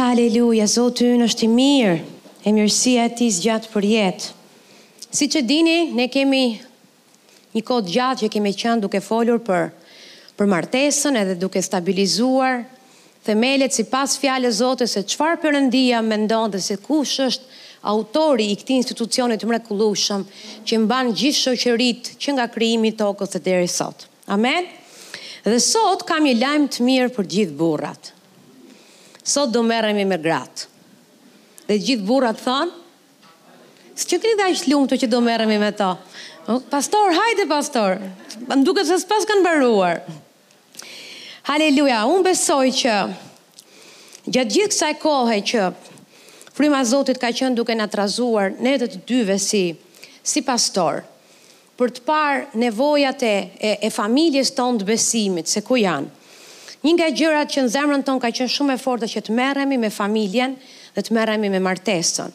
Haleluja, Zoti ynë është i mirë, e mirësia e Tij zgjat përjetë. Siç e dini, ne kemi një kohë të gjatë që kemi qenë duke folur për për martesën edhe duke stabilizuar themelet sipas Fjalës Zotit se çfarë Perëndia mendon dhe se kush është autori i këtij institucioni të mrekullueshëm që mban gjithë shoqëritë që nga krijimi i tokës e deri sot. Amen. Dhe sot kam një lajm të mirë për gjithë burrat. Sot do merremi me gratë. Dhe gjithë burrat thonë, s'keni dhe aq të lumtur që do merremi me to. Pastor, hajde pastor, më duke se s'paskan mbaruar. Haleluja, unë besoj që gjatë gjithë kësaj kohe që Fryma e Zotit ka qenë duke na trazuar ne të dyve si, si pastor. për të parë nevojat e e familjes tonë të besimit, se ku janë. Një nga gjërat që në zemrën tonë ka qenë shumë e fortë që të merremi me familjen dhe të merremi me martesën.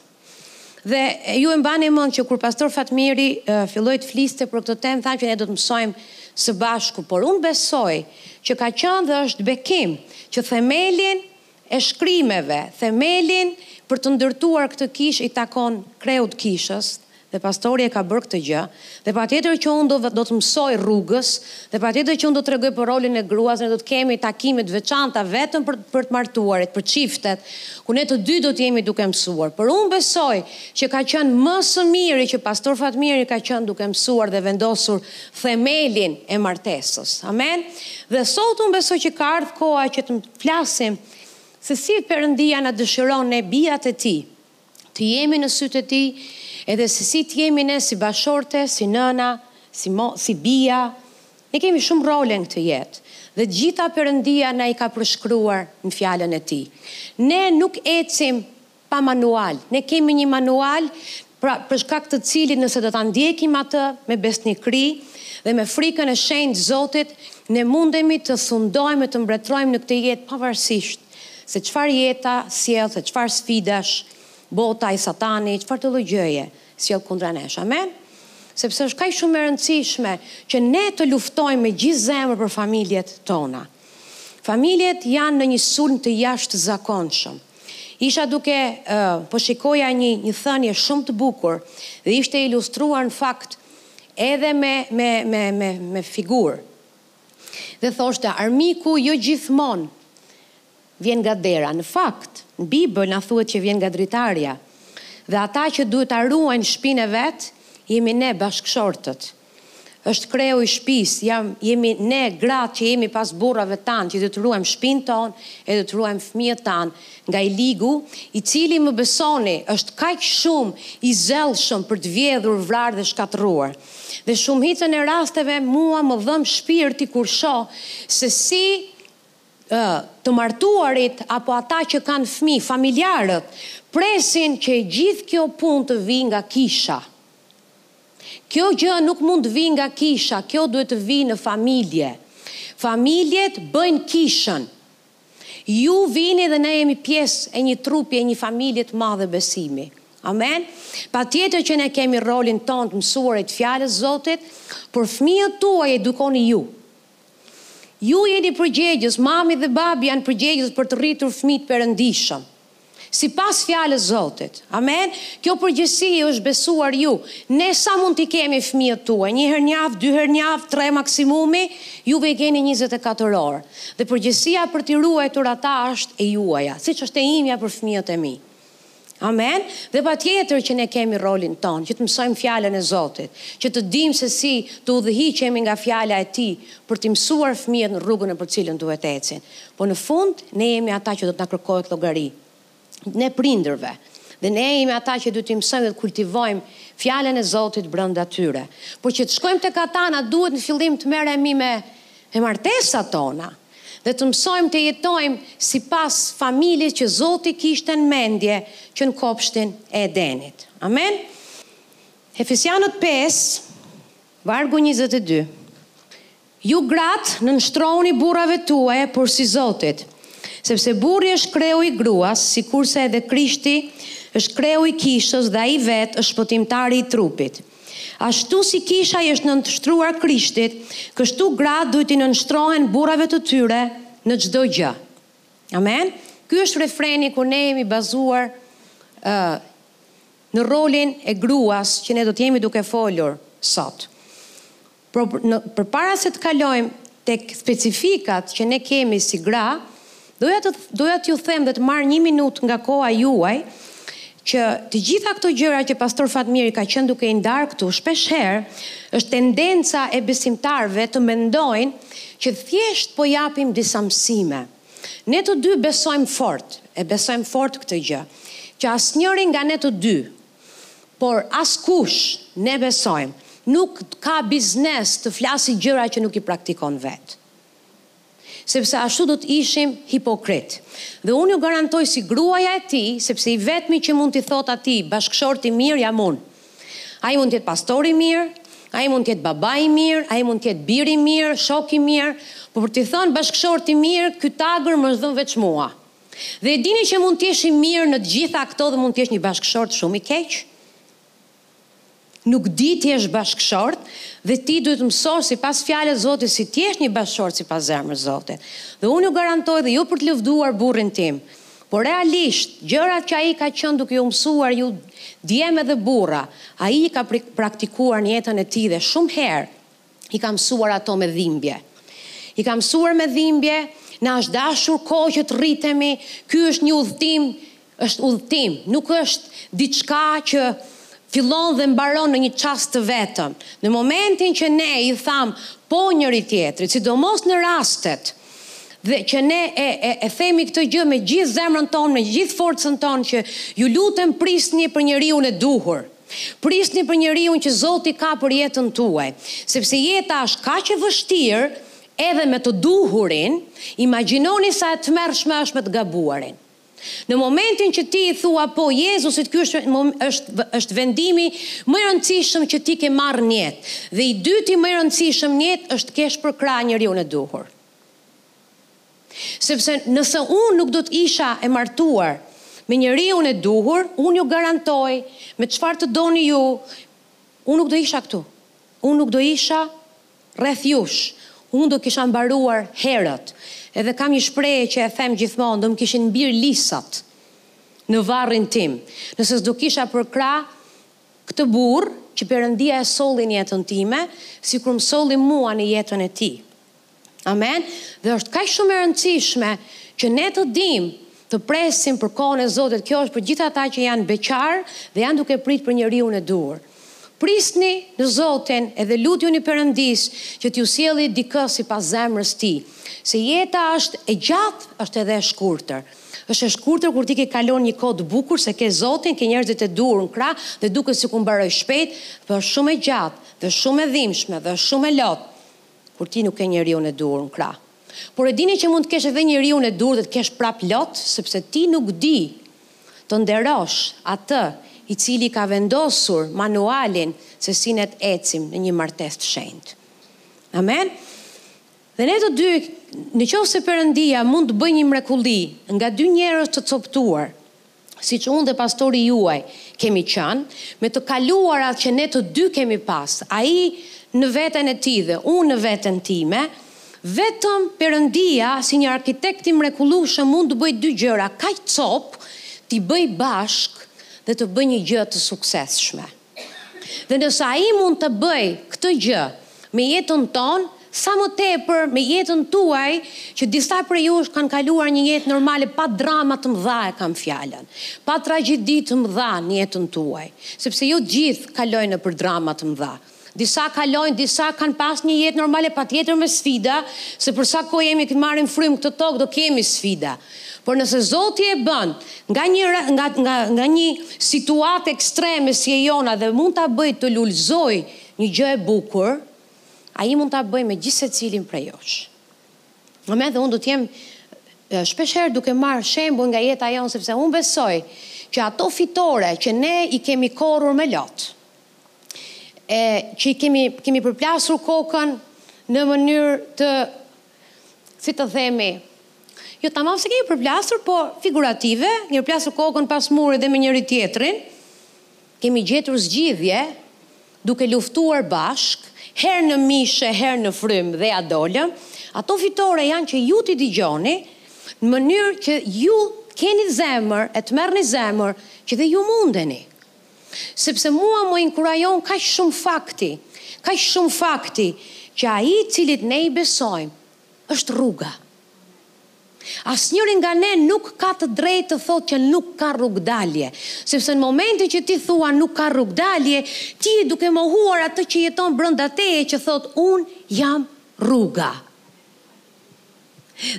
Dhe ju e mbani mend që kur pastor Fatmiri filloi të fliste për këtë temë, tha që ne do të mësojmë së bashku, por unë besoj që ka qenë dhe është bekim që themelin e shkrimeve, themelin për të ndërtuar këtë kishë i takon kreut të kishës, dhe pastori e ka bërë këtë gjë, dhe patjetër që unë do do të mësoj rrugës, dhe patjetër që unë do të tregoj për rolin e gruas, ne do të kemi takime të veçanta vetëm për për të martuarit, për çiftet, ku ne të dy do të jemi duke mësuar. Por unë besoj që ka qenë më së miri që pastor Fatmiri ka qenë duke mësuar dhe vendosur themelin e martesës. Amen. Dhe sot unë besoj që ka ardhur koha që të Flasim se si Perëndia na dëshiron ne bijat e Tij të jemi në sytë e Tij edhe se si të jemi ne si bashkëshorte, si nëna, si mo, si bija. Ne kemi shumë role në këtë jetë dhe të gjitha Perëndia na i ka përshkruar në Fjalën e Tij. Ne nuk ecim pa manual. Ne kemi një manual pra për shkak të cilit nëse do ta ndjekim atë me besnikëri dhe me frikën e shenjtë të Zotit, ne mundemi të sundojmë e të mbretërojmë në këtë jetë pavarësisht se çfarë jeta sjell, se çfarë sfidash bota e Satani, çfarëdolloj gjëje sjell kundra nesh. Amen? Sepse është kaq shumë e rëndësishme që ne të luftojmë me gjithë zemër për familjet tona. Familjet janë në një sulm të jashtëzakonshëm. Isha duke po shikoja një një thënie shumë të bukur dhe ishte ilustruar në fakt edhe me me me me me figurë. Dhe thoshte armiku jo gjithmonë vjen nga dera. Në fakt, në Bibël na thuhet që vjen nga dritarja. Dhe ata që duhet ta ruajnë shpinë e vet jemi ne bashkëshortët. Është kreu i shpisë, jam, jemi ne gratë që jemi pas burrave tanë që do të ruajmë shpinë tonë e do të ruajmë fëmijët tanë nga i ligu, i cili më besoni është kaq shumë i zellshëm për të vjedhur, vrarë dhe shkatërruar. Dhe shumicën e rasteve mua më dhëmb shpirti kur shoh se si ë të martuarit apo ata që kanë fëmijë, familjarët, presin që e gjithë kjo punë të vijë nga kisha. Kjo gjë nuk mund të vijë nga kisha, kjo duhet të vijë në familje. Familjet bëjnë kishën. Ju vini dhe ne jemi pjesë e një trupi e një familje të madhe besimi. Amen. Patjetër që ne kemi rrolin tonë të mësuarit të Fjalës Zotit, por fëmijët tuaj edukoni ju. Ju jeni përgjegjës, mami dhe babi janë përgjegjës për të rritur fëmijë të perëndishëm. Sipas fjalës Zotit. Amen. Kjo përgjegjësi ju është besuar ju. Ne sa mund t'i kemi fëmijët tuaj? Një herë njavë, dy herë njavë, tre maksimumi, juve i keni njëzet e katër orë. Dhe përgjegjësia për t'i ruajtur ata është e juaja, siç është e imja për fëmijët e mi. Amen. Dhe patjetër që ne kemi rolin tonë, që të mësojmë fjalën e Zotit, që të dimë se si të udhëhiqemi nga fjala e Tij për t'i mësuar fëmijët në rrugën nëpër cilën duhet ecin. Po në fund ne jemi ata që do të na kërkohet llogari, ne prindërve, dhe ne jemi ata që duhet t'i mësojmë dhe të kultivojmë Fjalën e Zotit brenda tyre. Por që të shkojmë tek ata na duhet në fillim të merremi me me martesat tona dhe të mësojmë të jetojmë sipas familjes që Zoti kishte në mendje që në kopshtin e Edenit. Amen. Efesianët pesë, vargu njëzet e dy. Ju gratë nënshtrohuni burrave tuaj porsi Zotit, sepse burri është kreu i gruas, sikurse edhe Krishti është kreu i kishës dhe ai vetë është shpëtimtari i trupit. Ashtu si kisha i është nënshtruar Krishtit, kështu gratë duhet t'i nënshtrohen burrave të tyre në çdo gjë. Amen. Ky është refreni ku ne jemi bazuar në rolin e gruas që ne do të jemi duke folur sot. Por në përpara se të kalojmë tek specifikat që ne kemi si gra, doja të doja t'ju them dhe të marr një minutë nga koha juaj që të gjitha këto gjëra që pastor Fatmiri ka qenë duke i ndarë këtu shpesh herë është tendenca e besimtarëve të mendojnë që thjesht po japim disa mësime. Ne të dy besojmë fort, e besojmë fort këtë gjë, që asnjëri nga ne të dy, por askush, ne besojmë, nuk ka biznes të flasë gjëra që nuk i praktikon vetë. Sepse ashtu do të ishim hipokritë. Dhe unë ju garantoj si gruaja e tij, sepse i vetmi që mund t'i thotë atij bashkëshort i mirë jam unë. Ai mund të jetë pastor i mirë, ai mund të jetë baba i mirë, ai mund të jetë bir i mirë, shok i mirë, por për t'i thënë bashkëshort i mirë, ky tagër më është dhënë veç mua. Dhe e dini që mund të jesh i mirë në të gjitha këto dhe mund të jesh një bashkëshort shumë i keq? Nuk di të jesh bashkëshort dhe ti duhet të mësosh sipas fjalës së Zotit si të jesh një bashkëshort sipas zemrës së Zotit. Dhe unë ju garantoj dhe jo për të lëvduar burrin tim, por realisht gjërat që ai ka qenë duke ju mësuar ju djem edhe burra, ai i ka praktikuar në jetën e tij dhe shumë herë i ka mësuar ato me dhimbje. I ka mësuar me dhimbje, na është dashur kohë që të rritemi, ky është një udhëtim, është udhëtim, nuk është diçka që fillon dhe mbaron në një çast të vetëm. Në momentin që ne i thamë po njëri-tjetrit, sidomos në rastet dhe që ne e, e, e themi këtë gjë me gjithë zemrën tonë, me gjithë forcën tonë që ju lutem prisni për njeriun e duhur. Prisni për njeriun që Zoti ka për jetën tuaj, sepse jeta është kaq e vështirë edhe me të duhurin, imagjinoni sa e tmerrshme është me të gabuarin. Në momentin që ti i thua po Jezusit, ky është është është vendimi më i rëndësishëm që ti ke marrë në jetë. Dhe i dyti më i rëndësishëm në jetë është të kesh përkrah njeriun e duhur. Sepse nëse unë nuk do të isha e martuar me njeriun e duhur, unë ju garantoj, me çfarë të doni ju, unë nuk do isha këtu. Unë nuk do isha rreth jush. Unë do kisha mbaruar herët. Edhe kam një shprehje që e them gjithmonë, do më kishin mbirë lisat në varrin tim, nëse s'do kisha përkrah këtë burrë që Perëndia e solli në jetën time, sikur më solli mua në jetën e tij. Amen. Dhe është kaq shumë e rëndësishme që ne të dimë të presim për kohën e Zotit. Kjo është për gjithë ata që janë beqarë dhe janë duke prit për njeriun e dur. Prisni në Zotin edhe lutjuni Perëndisë që t'ju sjellë dikë sipas zemrës tij. Se jeta është e gjatë, është edhe e shkurtër. Është e shkurtër kur ti ke kalon një kohë të bukur se ke Zotin, ke njerëzit e dur në krah dhe duket sikur mbaroi shpejt, por është shumë e gjatë dhe shumë e dhimshme dhe shumë me lot. Kur ti nuk ke njeriun e duhur në krah. Por e dini që mund të kesh edhe njeriun e duhur dhe të kesh prapë lot, sepse ti nuk di të nderosh atë i cili ka vendosur manualin se si ne të ecim në një martesë të shenjtë. Amen? Dhe ne të dy, në qoftë se Perëndia mund të bëjë një mrekulli nga dy njerëz të copëtuar, siç unë dhe pastori juaj kemi qenë, me të kaluarat që ne të dy kemi pas, ai në veten e tij dhe unë në veten time, vetëm Perëndia si një arkitekt i mrekullueshëm mund të bëjë dy gjëra kaq copë, t'i bëjë bashkë dhe të bëjë një gjë të suksesshme. Dhe nëse Ai mund të bëjë këtë gjë me jetën tonë, sa më tepër me jetën tuaj, që disa prej jush kanë kaluar një jetë normale pa drama të mëdha e kam fjalën, pa tragjedi të mëdha në jetën tuaj, sepse jo të gjithë kalojnë nëpër drama të mëdha. Disa kalojnë, disa kanë pas një jetë normale, patjetër me sfida, se për sa kohë jemi, marrim frymë në këtë tokë do kemi sfida. Por nëse Zoti e bën nga një nga nga nga një situatë ekstreme si e jona dhe mund ta bëjë të lulëzojë një gjë e bukur, Ai mund ta bëjë me gjithsecilin prej jush. Amen dhe unë do të jem shpesh herë duke marrë shembull nga jeta jonë sepse unë besoj që ato fitore që ne i kemi korrur me lot e që i kemi kemi përplasur kokën në mënyrë të si të themi, jo tamam se kemi përplasur, po figurative, e përplasur kokën pas muri dhe me njëri-tjetrin, kemi gjetur zgjidhje, duke luftuar bashkë, herë në mish e herë në frymë dhe ia dolëm, ato fitore janë që ju t'i dëgjoni, në mënyrë që ju keni zemër e të merrni zemër që dhe ju mundeni. Sepse mua më inkurajon kaq shumë fakti, kaq shumë fakti që Ai cilit ne i besojmë është rruga. Asnjëri nga ne nuk ka të drejtë të thotë që nuk ka rrugëdalje, sepse në momentin që ti thua nuk ka rrugëdalje, ti je duke mohuar atë që jeton brenda teje që thotë unë jam rruga.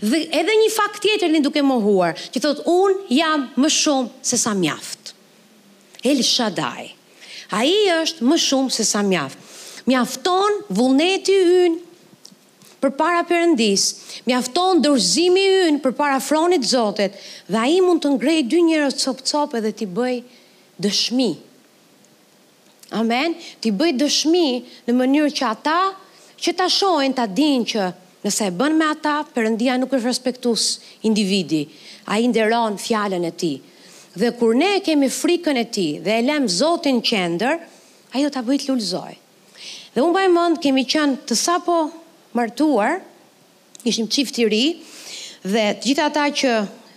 Dhe edhe një fakt tjetër je duke mohuar, që thotë unë jam më shumë se sa mjaft. El Shaddai. Ai është më shumë se sa mjaft. Mjafton vullneti ynë përpara Perëndisë, mjafton dorëzimi ynë përpara fronit të Zotit dhe ai mund të ngrejë dy njerëz cop cop edhe t'i bëjë dëshmi. Amen, t'i bëjë dëshmi në mënyrë që ata që ta shohin ta dinë që nëse e bën me ata, Perëndia nuk është respektues individi, ai nderon fjalën e tij. Dhe kur ne kemi frikën e tij dhe e lëmë Zotin në qendër, ai do ta bëjë të lulëzojë. Dhe unë mbaj mend kemi qenë të sapo martuar Ishim çift i ri dhe të gjithë ata që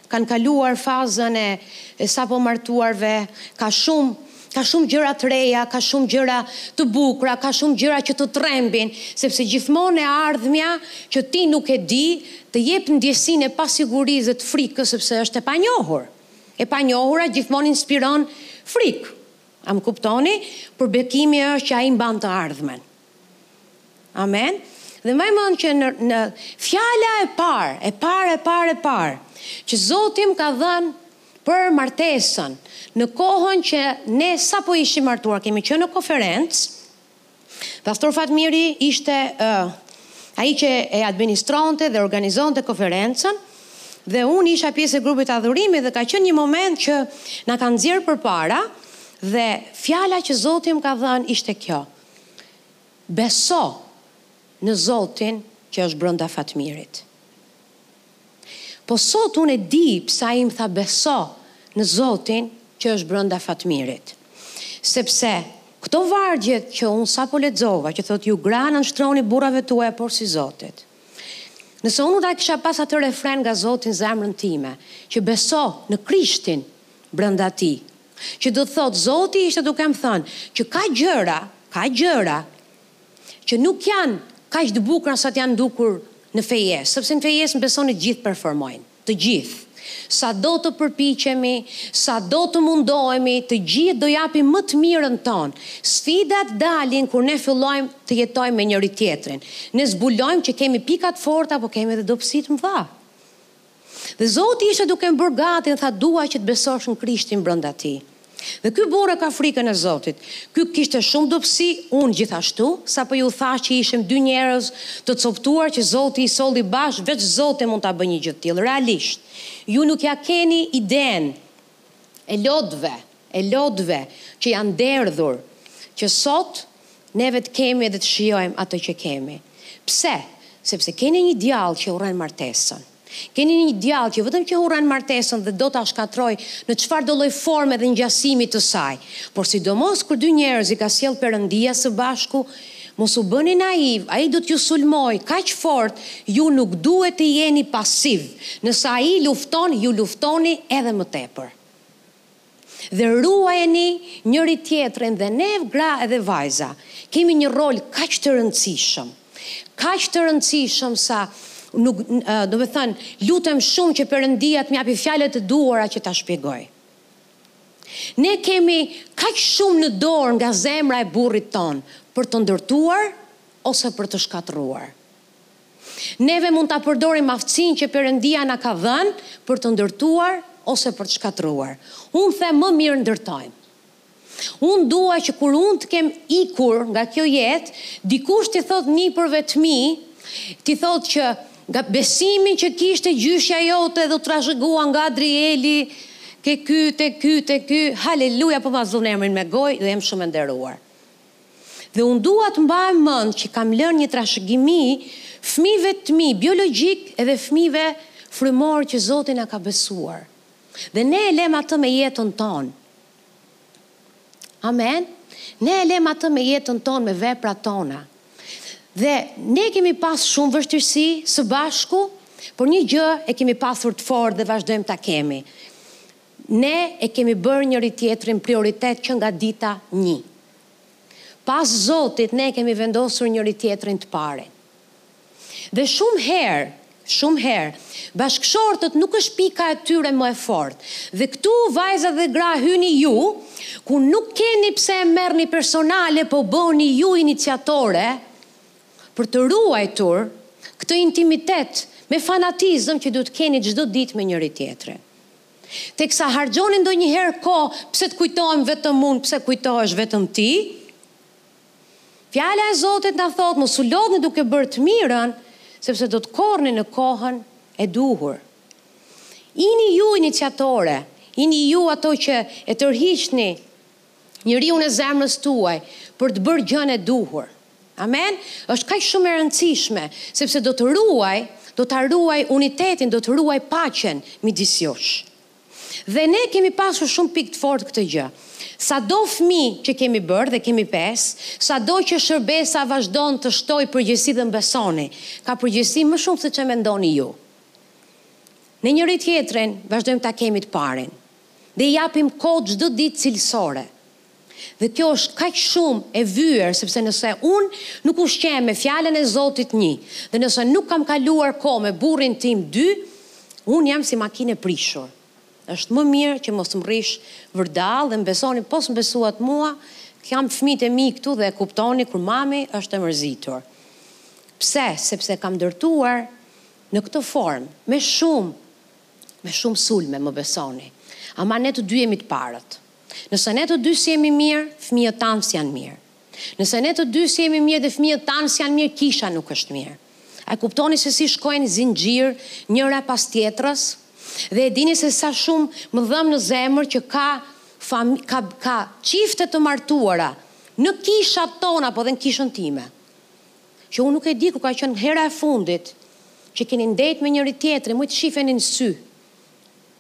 kanë kaluar fazën e sapomartuarve ka shumë ka shumë gjëra të reja, ka shumë gjëra të bukura, ka shumë gjëra që të trembin, sepse gjithmonë e ardhmja që ti nuk e di të jep ndjesinë e pasigurisë dhe të frikës sepse është e panjohur. E panjohura gjithmonë inspiron frikë. A më kuptoni? Por bekimi është që ai mban të ardhmen. Amen. Dhe mbaj mend që në, në fjala e parë, e parë, e parë, e parë, që Zoti më ka dhënë për martesën, në kohën që ne sapo ishim martuar, kemi qenë në konferencë, Pastor Fatmiri ishte uh, ai që e administronte dhe organizonte konferencën, dhe unë isha pjesë e grupit të adhurimit dhe ka qenë një moment që na kanë nxjerrë përpara dhe fjala që Zoti më ka dhënë ishte kjo. Beso në Zotin që është brënda Fatmirit. Po sot unë e di pse ai më tha beso në Zotin që është brënda Fatmirit. Sepse këto vargjet që unë sapo lexova që thotë ju gra nënshtrohuni burrave tuaj porsi Zotit. Nëse unë do ta kisha pas atë refren nga Zoti në zemrën time, që beso në Krishtin brënda tij, Që do të thotë Zoti ishte duke më thënë që ka gjëra, ka gjëra që nuk janë kaq të bukura sa të janë dukur në fejesë, sepse në fejesë më besoni të gjithë performojnë, të gjithë. Sado të përpiqemi, sado të mundohemi, të gjithë do japim më të mirën tonë. Sfidat dalin kur ne fillojmë të jetojmë me njëri-tjetrin. Ne zbulojmë që kemi pika të forta, por kemi edhe dobësi të mëdha. Dhe Zoti ishte duke më bërë gati, më tha dua që të besosh në Krishtin brenda tij. Dhe ky burrë e ka frikën e Zotit. Ky kishte shumë dobësi, unë gjithashtu, sapo ju thashë që ishim dy njerëz të copëtuar që Zoti i solli bashkë, veç Zoti mund ta bëjë një gjë të tillë, realisht. Ju nuk ia keni idenë e lotëve. e lotëve që janë derdhur që sot neve të kemi edhe të shijojmë atë që kemi. Pse? Sepse keni një djall që urren martesën. Keni një djall që vetëm që urren martesën dhe do ta shkatërrojë në çfarëdo lloj forme dhe ngjasimi të saj. Por sidomos kur dy njerëz i ka sjellë Perëndia së bashku, mos u bëni naivë, ai do t'ju sulmojë kaq fort, ju nuk duhet të jeni pasivë. Nëse ai lufton, ju luftoni edhe më tepër. Dhe ruajeni njëri-tjetrin dhe ne gra edhe vajza kemi një rol kaq të rëndësishëm. Kaq të rëndësishëm sa nuk domethënë lutem shumë që Perëndia të më japi fjalët e duhura që ta shpjegoj. Ne kemi kaq shumë në dorë nga zemra e burrit tonë për të ndërtuar ose për të shkatërruar. Neve mund ta përdorim aftësinë që Perëndia na ka dhënë për të ndërtuar ose për të shkatërruar. Unë them më mirë ndërtojmë. Unë dua që kur unë të kem ikur nga kjo jetë, dikush t'i thotë nipërve të mi, t'i thotë që nga besimin që kishte gjyshja jote dhe u trashëgua nga Adrieli ke ky, te ky, te ky, haleluja po ma zun emrin me gojë, dhe jam shumë e nderuar. Dhe unë dua të mbahem mend që kam lënë një trashëgimi fëmijëve të mi biologjik edhe fëmijëve frymorë që Zoti na ka besuar. Dhe ne e lemë atë me jetën tonë. Amen. Ne e lemë atë me jetën tonë, me veprat tona. Dhe ne kemi pas shumë vështirësi së bashku, por një gjë e kemi pasur të fortë dhe vazhdojmë ta kemi. Ne e kemi bërë njëri-tjetrin prioritet që nga dita një. Pas Zotit ne e kemi vendosur njëri-tjetrin të parin. Dhe shumë herë, shumë herë, bashkëshortët nuk është pika e tyre më e fortë. Dhe këtu vajza dhe gra hyni ju, ku nuk keni pse e merrni personale po bëhuni ju iniciatore për të ruajtur këtë intimitet me fanatizëm që duhet të keni çdo ditë me njëri-tjetrin. Teksa harxhoni ndonjëherë kohë pse të kujtohem vetëm unë pse kujtohesh vetëm ti? Fjala e Zotit na thotë mos u lodhni duke bërë të mirën sepse do të korrni në kohën e duhur. Jini ju iniciatore, jini ju ato që e tërhiqni njeriun e zemrës tuaj për të bërë gjënë e duhur. Amen? Është kaq shumë e rëndësishme, sepse do të ruaj, do të ruaj unitetin, do të ruaj paqen midis jush. Dhe ne kemi pasur shumë pikë të fort këtë gjë. Sado fmi që kemi bërë dhe kemi pesë, sado që shërbesa vazhdon të shtoj përgjegjësi dhe m'besoni, ka përgjegjësi më shumë se ç'e mendoni ju. Ne njëri-tjetrin, vazhdojmë ta kemi të parin. dhe i japim kohë çdo ditë cilësore. Dhe kjo është kaq shumë e vyer sepse nëse unë nuk ushqehem me Fjalën e Zotit një dhe nëse nuk kam kaluar kohë me burrin tim dy, unë jam si makinë e prishur. Është më mirë që mos më rrish vërdallë dhe më besoni po s'më besuat mua, kam fëmijët e mi këtu dhe e kuptojnë kur mami është e mërzitur. Pse? Sepse kam ndërtuar në këtë formë, me shumë me shumë sulme, më besoni. Ama ne të dy jemi të parët. Nëse ne të dy s'jemi mirë, fëmijët tanë s'janë mirë. Nëse ne të dy s'jemi mirë dhe fëmijët tanë s'janë mirë, kisha nuk është mirë. A e kuptoni se si shkojnë zinxhir njëra pas tjetrës? Dhe e dini se sa shumë më dhemb në zemër që ka fami, ka, ka çifte të martuara në kishat tona, po dhe në kishën time. Që unë nuk e di kur ka qenë hera e fundit që keni ndejtë me njëri tjetrin, moj të shifeni në sy.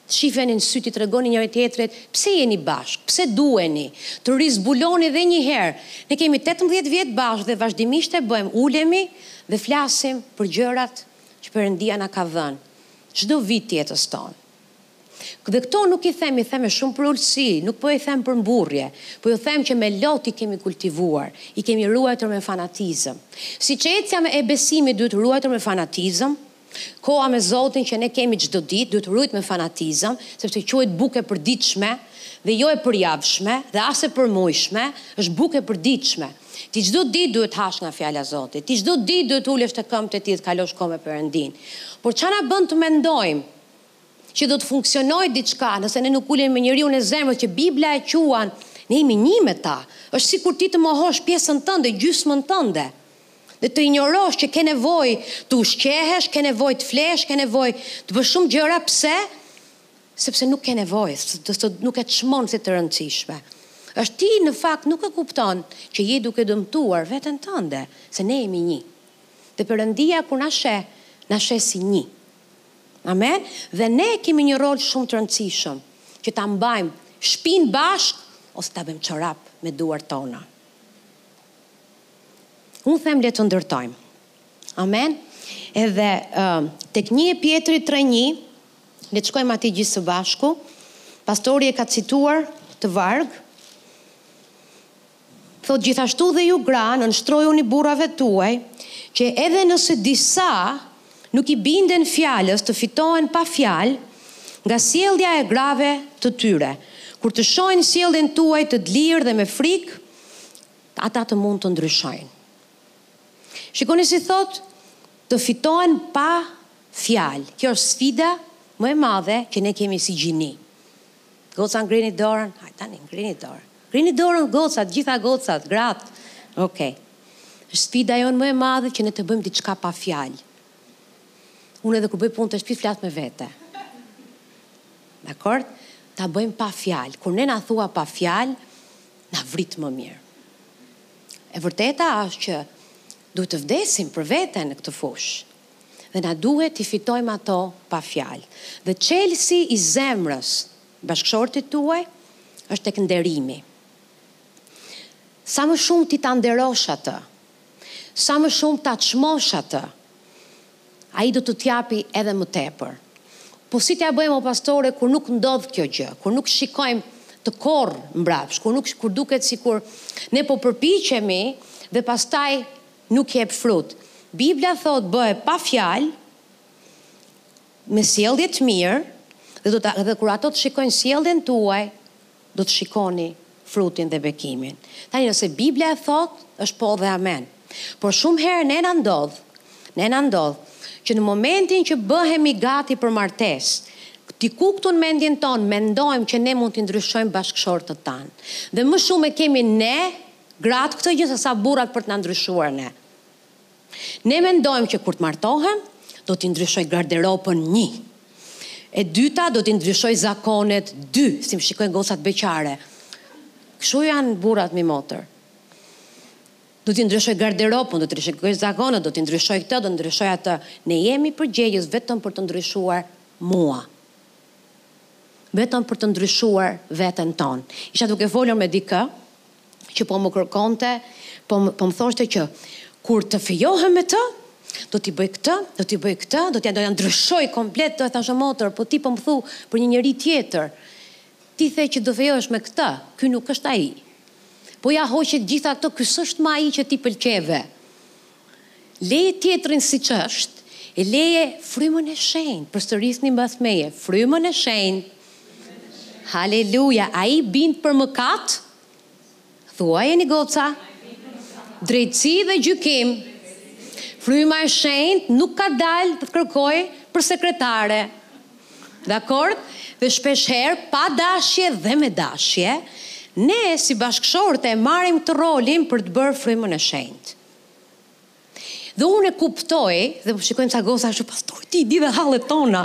Të shifeni në sy t'i tregoni njëri tjetrit pse jeni bashkë, pse duheni të rizbuloni dhe një herë. Ne kemi tetëmbëdhjetë vjet bashkë dhe vazhdimisht e bëjmë, ulemi dhe flasim për gjërat që Perëndia na ka dhënë çdo vit të jetës tonë. Dhe këto nuk i them, i them me shumë përulësi, nuk po i them për mburrje, po ju them që me lot i kemi kultivuar, i kemi ruajtur me fanatizëm. Siç ecja e besimit duhet ruajtur me fanatizëm, koha me Zotin që ne kemi çdo ditë duhet rujt me fanatizëm, sepse quhet bukë e përditshme dhe jo e përjavshme dhe as e përmujshme, është bukë e përditshme. Ti çdo ditë duhet hash nga fjala Zotit, ti çdo ditë duhet ulesh te këmbët e Tij dhe të kalosh kohë me Perëndinë. Por ça na bën të mendojmë? që do të funksionojë diçka, nëse ne nuk ulemi me njeriun e zemrës që Bibla e quan, ne jemi një me ta. Është sikur ti të mohosh pjesën tënde, gjysmën tënde. Dhe të injorosh që ke nevojë të ushqehesh, ke nevojë të flesh, ke nevojë të bësh shumë gjëra, pse? Sepse nuk ke nevojë, sepse nuk e çmon si të rëndësishme. Është ti në fakt nuk e kupton që je duke dëmtuar veten tënde, se ne jemi një. Dhe Perëndia kur na sheh, na sheh si një. Amen. Dhe ne kemi një rol shumë të rëndësishëm që ta mbajmë shpinë bashkë ose ta bëjmë çorap me duart tona. Unë them le të ndërtojmë. Amen. Edhe uh, tek një e Pjetrit tre një, le të shkojmë aty gjithë së bashku, pastori e ka cituar këtë varg, Thotë gjithashtu dhe ju gra nënshtrojuni burrave tuaj që edhe nëse disa nuk i binden fjalës të fitohen pa fjalë nga sjellja e grave të tyre. Kur të shohin sjelljen tuaj të dlirë dhe me frikë ata të mund të ndryshojnë. Shikoni si thotë të fitohen pa fjalë. Kjo është sfida më e madhe që ne kemi si gjini. Goca ngreni dorën, hajt tani ngreni dorën. Ngreni dorën gocat, gjitha gocat, gratë. Okej. Është sfida jonë më e madhe që ne të bëjmë diçka pa fjalë. Unë edhe kur bëj punë te shtëpia flas me vete. Dakord? Ta bëjmë pa fjalë. Kur ne na thua pa fjalë, na vrit më mirë. E vërteta është që duhet të vdesim për veten në këtë fushë. dhe na duhet t'i fitojmë ato pa fjalë. Dhe çelësi i zemrës bashkëshortit tuaj është tek nderimi. Sa më shumë ti ta nderosh atë, sa më shumë ta çmosh atë, ai do të t'japi edhe më tepër. Po si t'ia bëjmë o pastore kur nuk ndodh kjo gjë, kur nuk shikojmë të korrë mbrapsht, kur nuk kur duket sikur ne po përpiqemi dhe pastaj nuk jep frut Bibla thotë bëje pa fjalë me sjellje të mirë dhe do ta dhe kur ato të shikojnë sjelljen tuaj do të shikoni frutin dhe bekimin tani nëse Bibla e thotë është po dhe amen por shumë herë ne na ndodh ne na ndodh që në momentin që bëhemi gati për martesë diku këtu në mendjen tonë mendojmë që ne mund t'i ndryshojmë bashkëshortët tanë dhe më shumë e kemi ne Gratë këtë gjë se sa burrat për të na ndryshuar ne. Ne mendojmë që kur të martohem, do t'i ndryshoj garderobën një. E dyta do t'i ndryshoj zakonet dy, s'i më shikojnë gocat beqare. Kështu janë burrat mi motër. Do t'i ndryshoj garderobën, do t'i ndryshoj zakonet, do t'i ndryshoj këtë, do t'i ndryshoj atë. Ne jemi përgjegjës vetëm për të ndryshuar mua. Vetëm për të ndryshuar veten tonë. Isha duke folur me dikë, që po më kërkonte, po më, po më thoshte që kur të fejohem me të, do t'i bëj këtë, do t'i bëj këtë, do t'ja do ja ndryshoj komplet, do, i thashë motër, po ti po më thu për një njeri tjetër. Ti the që do fejohesh me këtë, ky nuk është ai. Po ja hoqe të gjitha këto, ky s'është më ai që ti pëlqeve. Leje tjetrin siç është, e leje Frymën e Shenjtë, përsërisni mbas meje, Frymën e Shenjtë! Haleluja! Ai bind për mëkat? Thuajeni goca! Drejtësi dhe gjykim! Fryma e Shenjtë nuk ka dalë të kërkojë për sekretare. Dakord? Dhe shpesh herë, pa dashje dhe me dashje, ne si bashkëshorte e marrim këtë rolin për të bërë Frymën e Shenjtë. Dhe unë e kuptoj, dhe po shikojmë ca goca ashtu pastor, t'i dije hallet tona.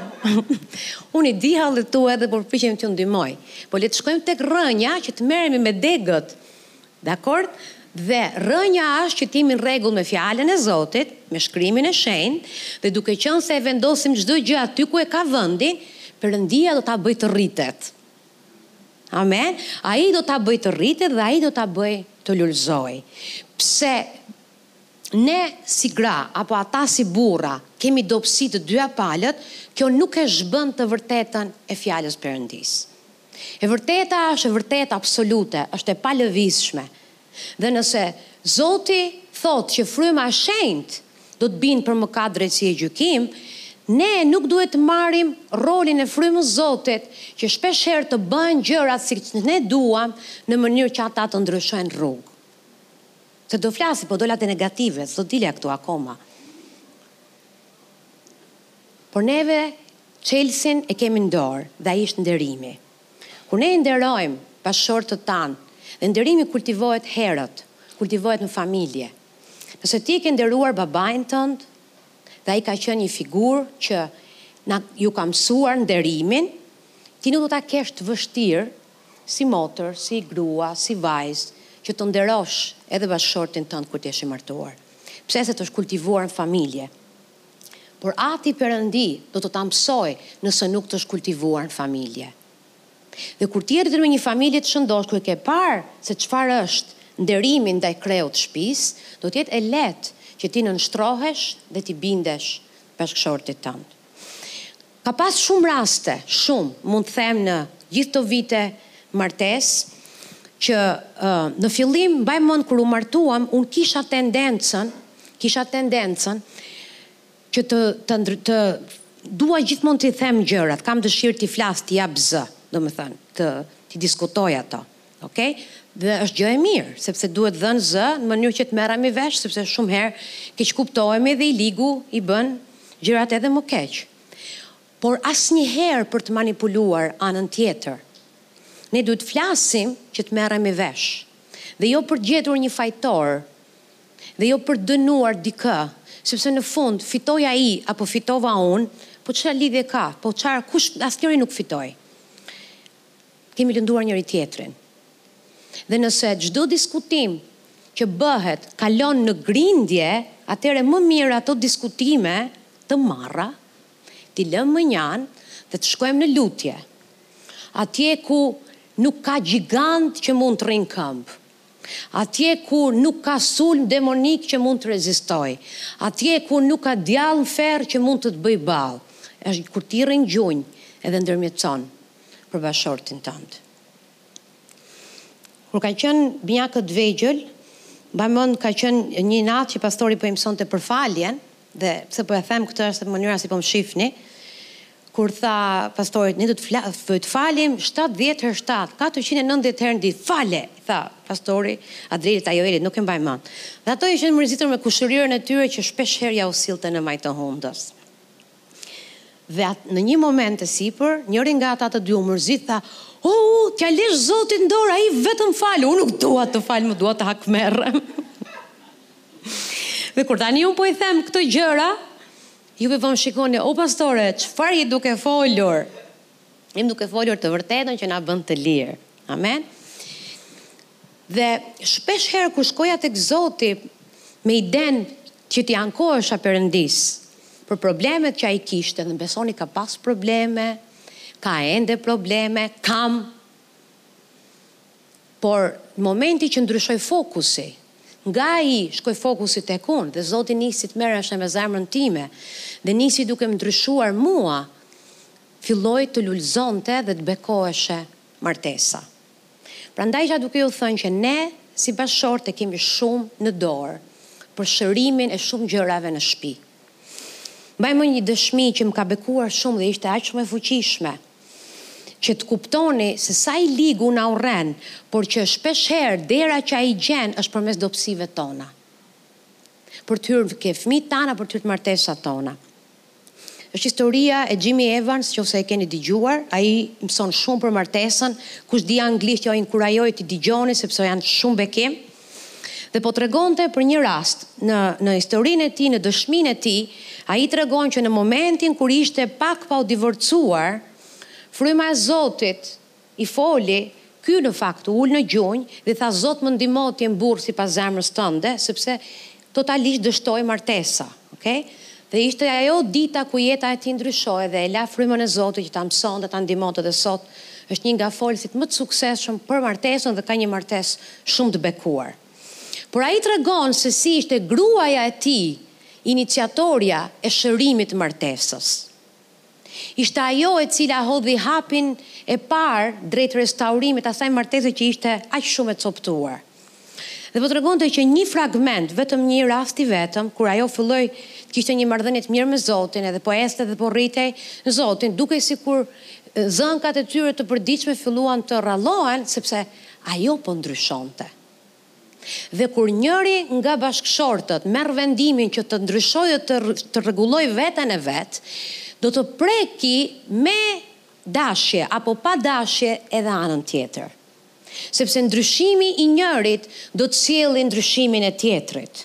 unë i di hallet tua dhe po përpiqem t'ju ndihmoj. Po le të shkojmë tek rrënja që të merremi me degët. Dakord? Dhe rrënja është që të jemi në rregull me fjalën e Zotit, me shkrimin e shenjtë, dhe duke qenë se e vendosim çdo gjë aty ku e ka vendin, Perëndia do ta bëjë të rritet. Amen. Ai do ta bëjë të rritet dhe ai do ta bëjë të lulëzojë. Pse ne si gra apo ata si burra kemi dobësi të dyja palët, kjo nuk e zhbën të vërtetën e fjalës Perëndisë. E vërteta është e vërtetë absolute, është e palëvizshme. Dhe nëse Zoti thotë që fryma e shenjtë do të bindë për mëkat, drejtësi e gjykim, ne nuk duhet të marrim rolin e frymës Zotit që shpesh herë të bëhen gjërat siç ne duam në mënyrë që ata të ndryshojnë rrugë. Se do flasim, po dola te negative, s'do dilja këtu akoma. Por neve çelësin e kemi në dorë dhe ai është nderimi. Kur ne i nderojmë bashkëshortët tanë, dhe nderimi kultivohet herët, kultivohet në familje. Nëse ti e ke nderuar babain tënd, dhe ai ka qenë një figurë që ju ka mësuar nderimin, ti nuk do ta kesh të vështirë si motër, si grua, si vajzë, që të nderosh edhe bashkëshortin tënd kur të jesh i martuar. Pse? Se të është kultivuar në familje. Por ati perëndi do të ta mësojë nëse nuk të është kultivuar në familje. Dhe kur ti je rritur në një familje të shëndoshë ku e ke parë se çfarë është nderimi ndaj kreut të shpisë, do të jetë e lehtë që t'i nënshtrohesh dhe t'i bindesh bashkëshortit tënd. Ka pas shumë raste, shumë, mund të them në gjithë këto vite martesë, që në fillim mbaj mend kur u martuam, unë kisha tendencën, kisha tendencën që të të të dua gjithmonë t'i them gjërat, kam dëshirë t'i flas, t'i jap zë, domethënë, të t'i diskutoj ato. Ok? Dhe është gjë e mirë, sepse duhet dhënë zë në mënyrë që të merremi vesh, sepse shumë herë keqkuptohemi dhe i ligu i bën gjërat edhe më keq. Por asnjëherë për të manipuluar anën tjetër. Ne duhet të flasim që të merremi vesh. Dhe jo për të gjetur një fajtor, dhe jo për të dënuar dikë, sepse në fund fitoi ai apo fitova unë, po çfarë lidhje ka, po çfarë, kush, asnjëri nuk fitoi. kemi lënduar njëri tjetrin. Dhe nëse çdo diskutim që bëhet kalon në grindje, atëherë më mirë ato diskutime të marra t'i lëmë mënjanë dhe të shkojmë në lutje, atje ku nuk ka gjigant që mund të rrijë në këmbë, atje ku nuk ka sulm demonik që mund të rezistojë, atje ku nuk ka djall në ferr që mund të të bëjë ballë, është kur ti rri në gjunjë edhe ndërmjetëson. për bashkëshortin tënd. Kur ka qen binjakët të vegjël, mbaj mend ka qen nji nat që pastori po i mësonte për faljen, dhe pse po e them këtë është se mënyra si po më shifni, kur tha pastori ne do të fla do të falim shtatëdhjetë herë shtatë, katërqind e nëntëdhjetë herë në ditë, fale! tha pastori Adrilit a jo Elit nuk e mbaj mend. Dhe ato ishin mërzitur me kushërirën e tyre që shpesh herë jua sillte në majë të hundës. Dhe atë, në një moment të sipër, njëri nga ata të dy u mërzit, tha, O, u, t'ja lësh Zotit në dorë, ai vetëm fal, unë nuk dua të fal, unë dua të hakmerrem. Dhe kur tani unë po i them këto gjëra, ju po më shikoni, o pastore, çfarë je duke folur? Jam duke folur të vërtetën që na bën të lirë. Amen. Dhe shpesh herë kur shkoja tek Zoti me idenë Që t'i ankohesha Perëndisë për problemet që ai kishte dhe besoni ka pas probleme, ka ende probleme, kam, por në momenti që ndryshoi fokusi, nga ai shkoi fokusi tek unë dhe Zoti nisi të merreshe me zemrën time dhe nisi duke më ndryshuar mua, filloi të lulëzonte dhe të bekoheshe martesa. Prandaj isha duke ju thënë që ne si bashkëshortë e kemi shumë në dorë për shërimin e shumë gjërave në shtëpi. Mbaj mend një dëshmi që më ka bekuar shumë dhe ishte aq më e fuqishme që të kuptoni se sa i ligu na urren, por që shpesh herë dera që ai gjen është përmes dobësive tona. Për të hyrë ke fëmijët tanë, për të hyrë te martesat tona. Është historia e Jimmy Evans qoftë se e keni dëgjuar, ai mëson shumë për martesën, kush di anglisht jua inkurajoj t'i dëgjoni sepse janë shumë bekim. Dhe po tregonte për një rast, në në historinë e tij, në dëshminë e tij, ai tregon që në momentin kur ishte pak pa u divorcuar, fryma e Zotit I foli, ky në fakt u ul në gjunjë dhe tha Zot më ndihmo të jem burrë sipas zemrës tënde, sepse totalisht dështoi martesa. Ok? Dhe ishte ajo dita ku jeta e tij ndryshoi dhe e la frymën e Zotit që ta mësonte, ta ndihmonte dhe sot është një nga folësit më të suksesshëm për martesën dhe ka një martesë shumë të bekuar. Por ai tregon se si ishte gruaja e tij iniciatorja e shërimit të martesës. ishte ajo e cila hodhi hapin e parë drejt restaurimit të asaj martese që ishte aq shumë e copëtuar. Dhe po tregonte që një fragment, vetëm një rast i vetëm, kur ajo filloi të kishte një marrëdhënie të mirë me Zotin, edhe po ecte dhe po rritej në Zotin, dukej sikur zënkat e tyre të përditshme filluan të rrallohen, sepse ajo po ndryshonte. Dhe kur njëri nga bashkëshortët merr vendimin që të ndryshojë dhe të rregullojë veten e vet, do të preki me dashje apo pa dashje edhe anën tjetër. Sepse ndryshimi i njërit do të sjelli ndryshimin e tjetrit.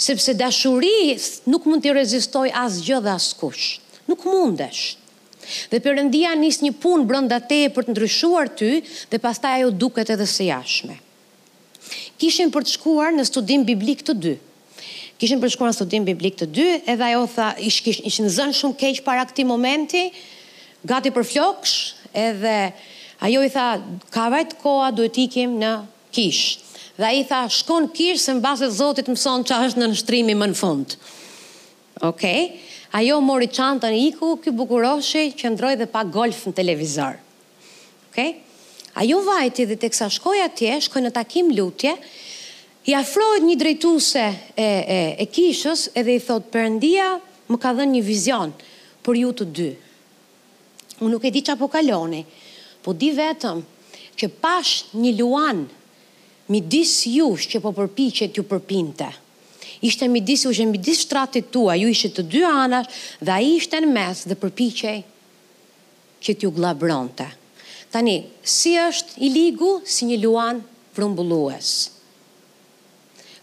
Sepse dashurisë nuk mund t'i rezistojë asgjë dhe askush. Nuk mundesh. Dhe Perëndia nis një punë brenda teje për të ndryshuar ty dhe pastaj ajo duket edhe së jashtme. Kishin për të shkuar në studim biblik të dy. Kishin për të shkuar në studim biblik të dy, edhe ajo tha, ish, kish, ishin zënë shumë keq para këtij momenti, gati për flokësh, edhe ajo i tha, ka vajt koha duhet të ikim në Kish. Dhe ai i tha, Shko në kishë se mbase Zoti të mëson ça është nënshtrimi më në fund. Ok. Ajo mori çantën e iku, ky bukuroshi qëndroi dhe pa golf në televizor. Ok. Ajo vajti dhe teksa shkoi atje, shkoi në takim lutje, i afrohet një drejtuese e e e kishës edhe i thotë, Perëndia më ka dhënë një vizion për ju të dy. Unë nuk e di ça po kaloni, po di vetëm që pashë një luan midis jush që po përpiqej t'ju përpinte. Ishte midis jush e midis shtratit tuaj, ju ishit të dy anash dhe ai ishte në mes dhe përpiqej që t'ju gllabronte. Tani, si është i ligu? Si një luan vrumbullues.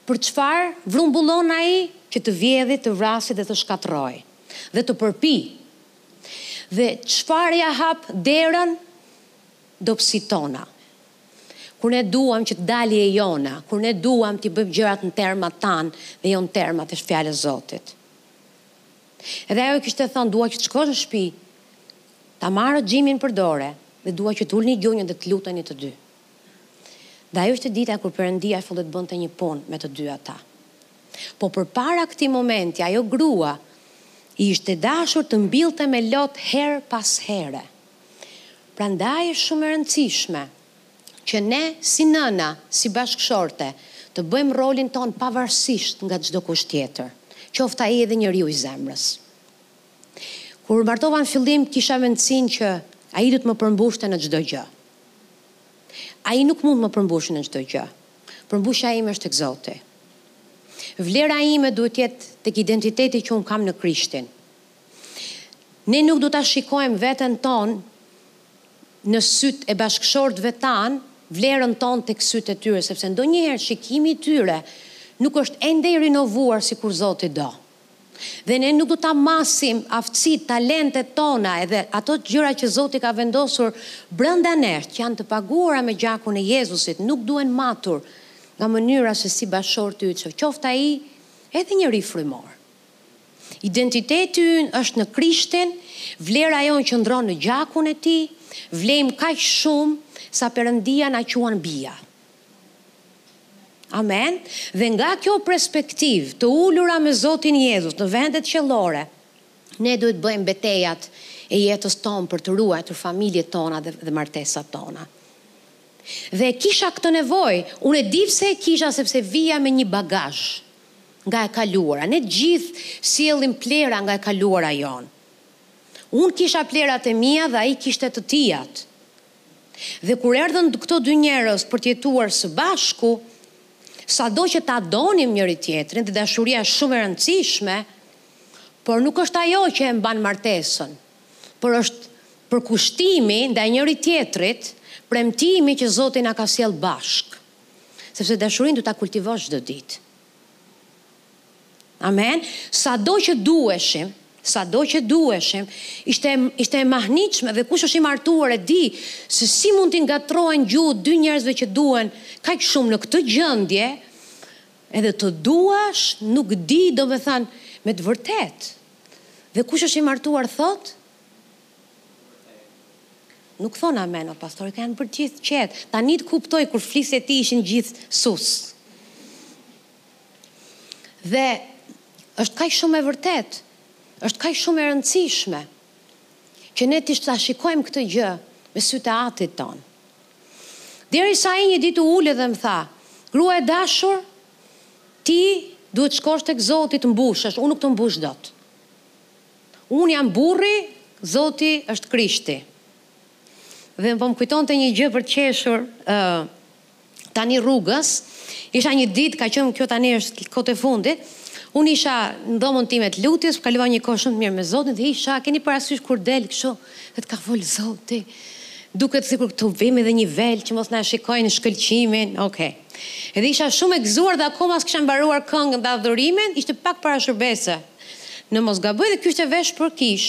Për çfarë vrumbullon ai? Që të vjedhë, të vrasë dhe të shkatërrojë. Dhe të përpijë. Dhe çfarë ia hap derën? Dobësitë tona. Kur ne duam që të dali e jona, kur ne duam t'i bëjmë gjërat në termat tanë dhe jo në termat e Fjalës së Zotit. Edhe ajo kishte thënë, dua që të shkosh në shtëpi, ta marrësh Xhimin për dore dhe dua që të ulni në gjunjë dhe të luteni të dy. Dhe ajo ishte dita kur Perëndia filloi të bënte një punë me të dy ata. Po përpara këtij momenti ajo grua i ishte dashur të mbillte me lot herë pas here. Prandaj është shumë e rëndësishme që ne si nëna, si bashkëshorte, të bëjmë rolin tonë pavarësisht nga çdokush tjetër, qoftë ai edhe njeriu i zemrës. Kur u martova në fillim kisha mendësinë që ai do të më përmbushte në çdo gjë. Ai nuk mund të më përmbushë në çdo gjë, Përmbushja ime është tek Zoti. Vlera ime duhet të jetë tek identiteti që unë kam në Krishtin. Ne nuk duhet ta shikojmë veten tonë në sytë e bashkëshortëve tanë, vlerën tonë tek sytë e tyre, sepse ndonjëherë shikimi i tyre nuk është ende i rinovuar sikur Zoti do. Dhe ne nuk do ta masim aftësitë, talentet tona edhe ato gjëra që Zoti ka vendosur brenda nesh, që janë të paguara me gjakun e Jezusit, nuk duhen matur nga mënyra se si bashkëshorti yt, qoftë ai edhe njeri frymor. Identiteti ynë është në Krishtin, vlera jonë qëndron në gjakun e tij, vlejmë kaq shumë sa Perëndia na quan bija. Amen. Dhe nga kjo perspektivë, të ulura me Zotin Jezus në vendet qiellore, ne duhet të bëjmë betejat e jetës tonë për të ruajtur familjet tona dhe, dhe martesat tona. Dhe e kisha këtë nevojë, unë e di pse e kisha sepse vija me një bagazh nga e kaluara. Ne të gjithë sjellim plehra nga e kaluara jonë. Unë kisha plehrat e mia dhe ai kishte të tijat. Dhe kur erdhën këto dy njerëz për të jetuar së bashku, sado që ta donim njëri-tjetrin dhe dashuria është shumë e rëndësishme, por nuk është ajo që e mban martesën, por është përkushtimi ndaj njëri-tjetrit, premtimi që Zoti na ka sjellë bashkë. Sepse dashurinë duhet ta kultivosh çdo ditë. Amen. Sado që duheshim, sado që duheshim, ishte ishte e mahnitshme dhe kush është i martuar e di se si mund t'u ngatërrohen gjuhët dy njerëzve që duhen kaq shumë në këtë gjendje, edhe të duash nuk di domethënë me të vërtetë. Dhe kush është i martuar thotë Nuk thonë amen o pastor, janë bërë gjithë qetë. Tani të kuptoj kur flisje ti, ishin gjithë sus. Dhe është kaq shumë e vërtetë, është kaq shumë e rëndësishme që ne ta shikojmë këtë gjë me sytë e Atit tonë. Derisa ai një ditë u ul dhe më tha, grua e dashur, ti duhet të shkosh tek Zoti të mbushesh, unë nuk të mbush dot. Unë jam burri, Zoti është Krishti. Dhe po m'u kujtonte një gjë për të qeshur, ë tani rrugës, isha një ditë, ka qenë kjo tani është kohët e fundit, unë isha në dhomën time të lutjes, kalova një kohë shumë të mirë me Zotin dhe isha, keni parasysh kur del kështu, dhe të ka fol Zoti, duket sikur të vëmë edhe një vel që mos na shikojnë shkëlqimin, ok. Edhe isha shumë e gëzuar dhe akoma s'kisha mbaruar këngën dhe adhurimin, ishte pak para shërbese. Në mos gaboj dhe ky ishte vesh për kish.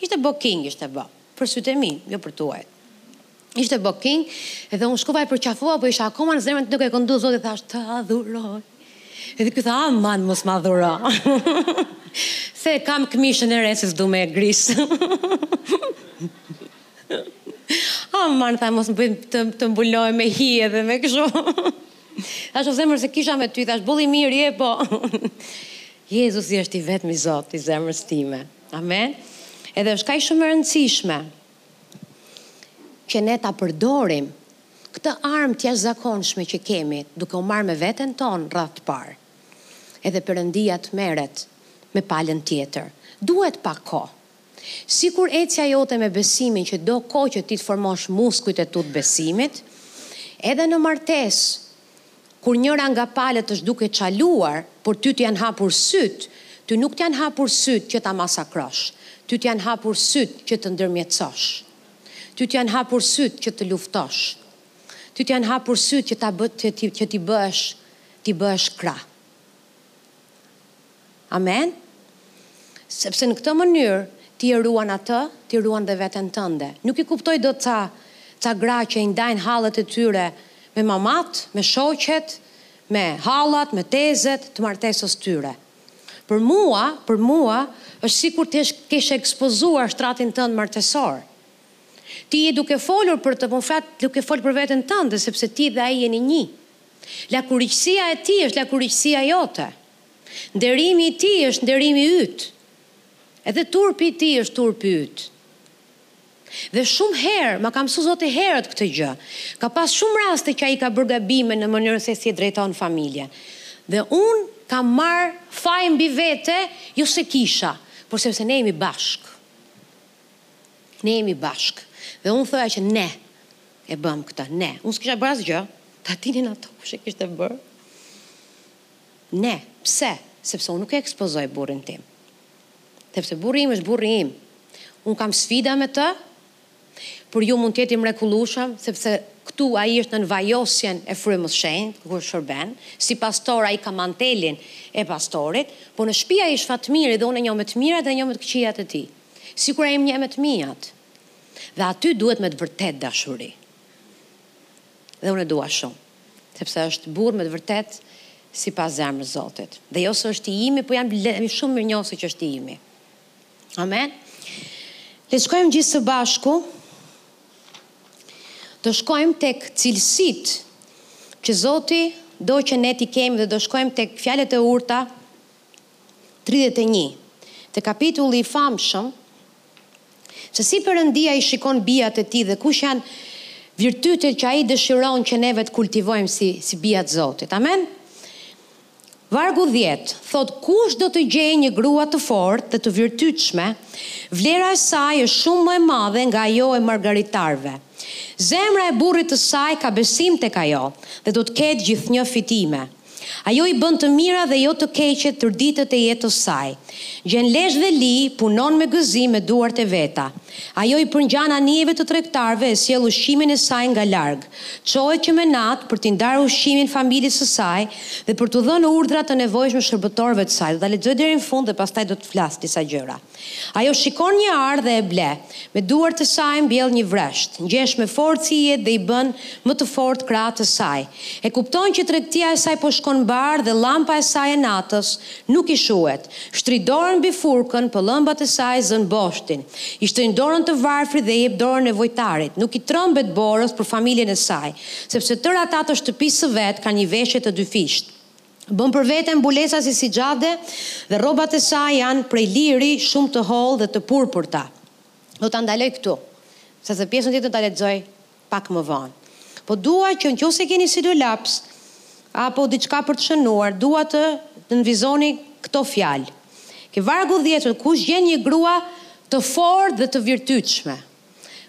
Ishte bo king ishte bo. Për sytë e mi, jo për tuajt. Ishte bo king dhe unë shkova e përqafova po isha akoma në zemër duke këndu Zotit, thashë të adhuroj. Edhe ky tha aman mos m'adhuro. Se e kam këmishën e re, s'du me e gris. Aman tha mos më bëj të, të mbulohem me hi edhe me kështu. Thashë o zemër s'e kisha me ty, thashë boll i mirë je po. Jezusi është i vetmi Zot i zemrës time. Amen. Edhe është kaq shumë e rëndësishme që ne ta përdorim këtë armë të jashtëzakonshme që kemi, duke u marrë me veten tonë radhë të parë. Edhe Perëndia të merret me palën tjetër. Duhet pak kohë. Sikur ecja jote me besimin që do kohë që ti të formosh muskujt e tu të besimit, edhe në martesë kur njëra nga palët është duke çaluar, por ty të janë hapur sytë, ty nuk të janë hapur sytë që ta masakrosh, ty të janë hapur sytë që të ndërmjetësosh. Ty të janë hapur sytë që të luftosh. Ty të janë hapur sytë që ta që t'i bëhesh t'i bëhesh krah. Amen? Sepse në këtë mënyrë ti e ruan atë, ti ruan dhe veten tënde. Nuk i kuptoj dot ca ca gra që i ndajnë hallet e tyre me mamat, me shoqet, me hallat, me tezet të martesës tyre. Për mua, për mua është sikur të kesh ekspozuar shtratin tënd martesor. Ti je duke folur për të, po flet, duke fol për veten tënde, sepse ti dhe ai jeni një. Lakuriqësia e tij është lakuriqësia jote. Nderimi i tij është nderimi yt. Edhe turpi i tij është turpi yt. Dhe shumë herë, ma ka mësu Zoti herët këtë gjë, ka pas shumë raste që ai ka bërë gabime në mënyrën se si e drejton familjen. Dhe unë kam marrë faj mbi vete, jo se kisha, por sepse ne jemi bashkë. Ne jemi bashkë. Dhe unë thoja që ne, E bëmë këtë, ne. Unë s'kisha bërë asgjë. Ta dinin ato kush e kishte bërë? Ne. Pse? Sepse unë nuk e ekspozoj burrin tim. Sepse burri im është burri im. Unë kam sfida me të, për ju mund të jetë i mrekullueshëm, sepse këtu ai është nën vajosjen e Frymës Shenjtë, kur shërben, si pastor ai ka mantelin e pastorit, por në shtëpi ai është Fatmiri dhe unë e njoh me të mirat dhe e njoh me të këqijat e tij. Sikur ai më njeh me të mirat. Dhe aty duhet me të vërtetë dashuri. Dhe unë e dua shumë. Sepse është burrë me të vërtetë sipas zemrës Zotit. Dhe jo se është i imi, po jam shumë mirënjohëse që është i imi. Amen. Le shkojmë gjithë së bashku. Do shkojmë tek cilësitë që Zoti do që ne t'i kemi dhe do shkojmë tek fjalët e urta tridhjetë e një, te kapitulli i famshëm Se si Perëndia i shikon bijat e Tij dhe kush janë virtytet që Ai dëshiron që neve të kultivojmë si, si bija të Zotit. Amen? Vargu dhjetë, thotë, Kush do të gjejë një grua të fortë dhe të virtytshme, vlera e saj është shumë më e madhe nga ajo e margaritarëve. Zemra e burrit të saj ka besim tek ajo, dhe do të ketë gjithnjë fitime. Ajo i bën të mira dhe jo të keqe tërë ditët e jetës saj. Gjen lesh dhe li, punon me gëzim me duart e veta. Ajo i përngjan anijeve të tregtarëve e sjell ushqimin e saj nga larg. Çohet që me natë për t'i ndarë ushqimin familjes së saj dhe për t'u dhënë urdhra të nevojshme shërbëtorëve të saj. Do ta lexoj deri në fund dhe pastaj do të flas disa gjëra. Ajo shikon një arë dhe e ble. Me duart e saj mbjell një vresht. Ngjesh me forcë ijet dhe i bën më të fortë krahët të saj. E kupton që tregtia e saj po shkon mbarë dhe llampa e saj e natës nuk i shuhet. Shtri dorën mbi furkën, pëllëmbat e saj zënë boshtin. I shtrin dorën të varfrit dhe i jep dorën nevojtarit. Nuk i trëmbet borës për familjen e saj, sepse tërë ata të shtëpisë së vet kanë një veshje të dyfishtë. Bën për vete mbulesa si sixhade dhe rrobat e saj janë prej liri shumë të hollë dhe të purpurta. Do ta ndaloj këtu, sepse pjesën tjetër do ta lexoj pak më vonë. Po dua që në qoftë se keni stilolaps apo diçka për të shënuar, dua të nënvizoni këto fjalë. Ke vargu dhjetë, kush gjen një grua të fortë dhe të virtytshme?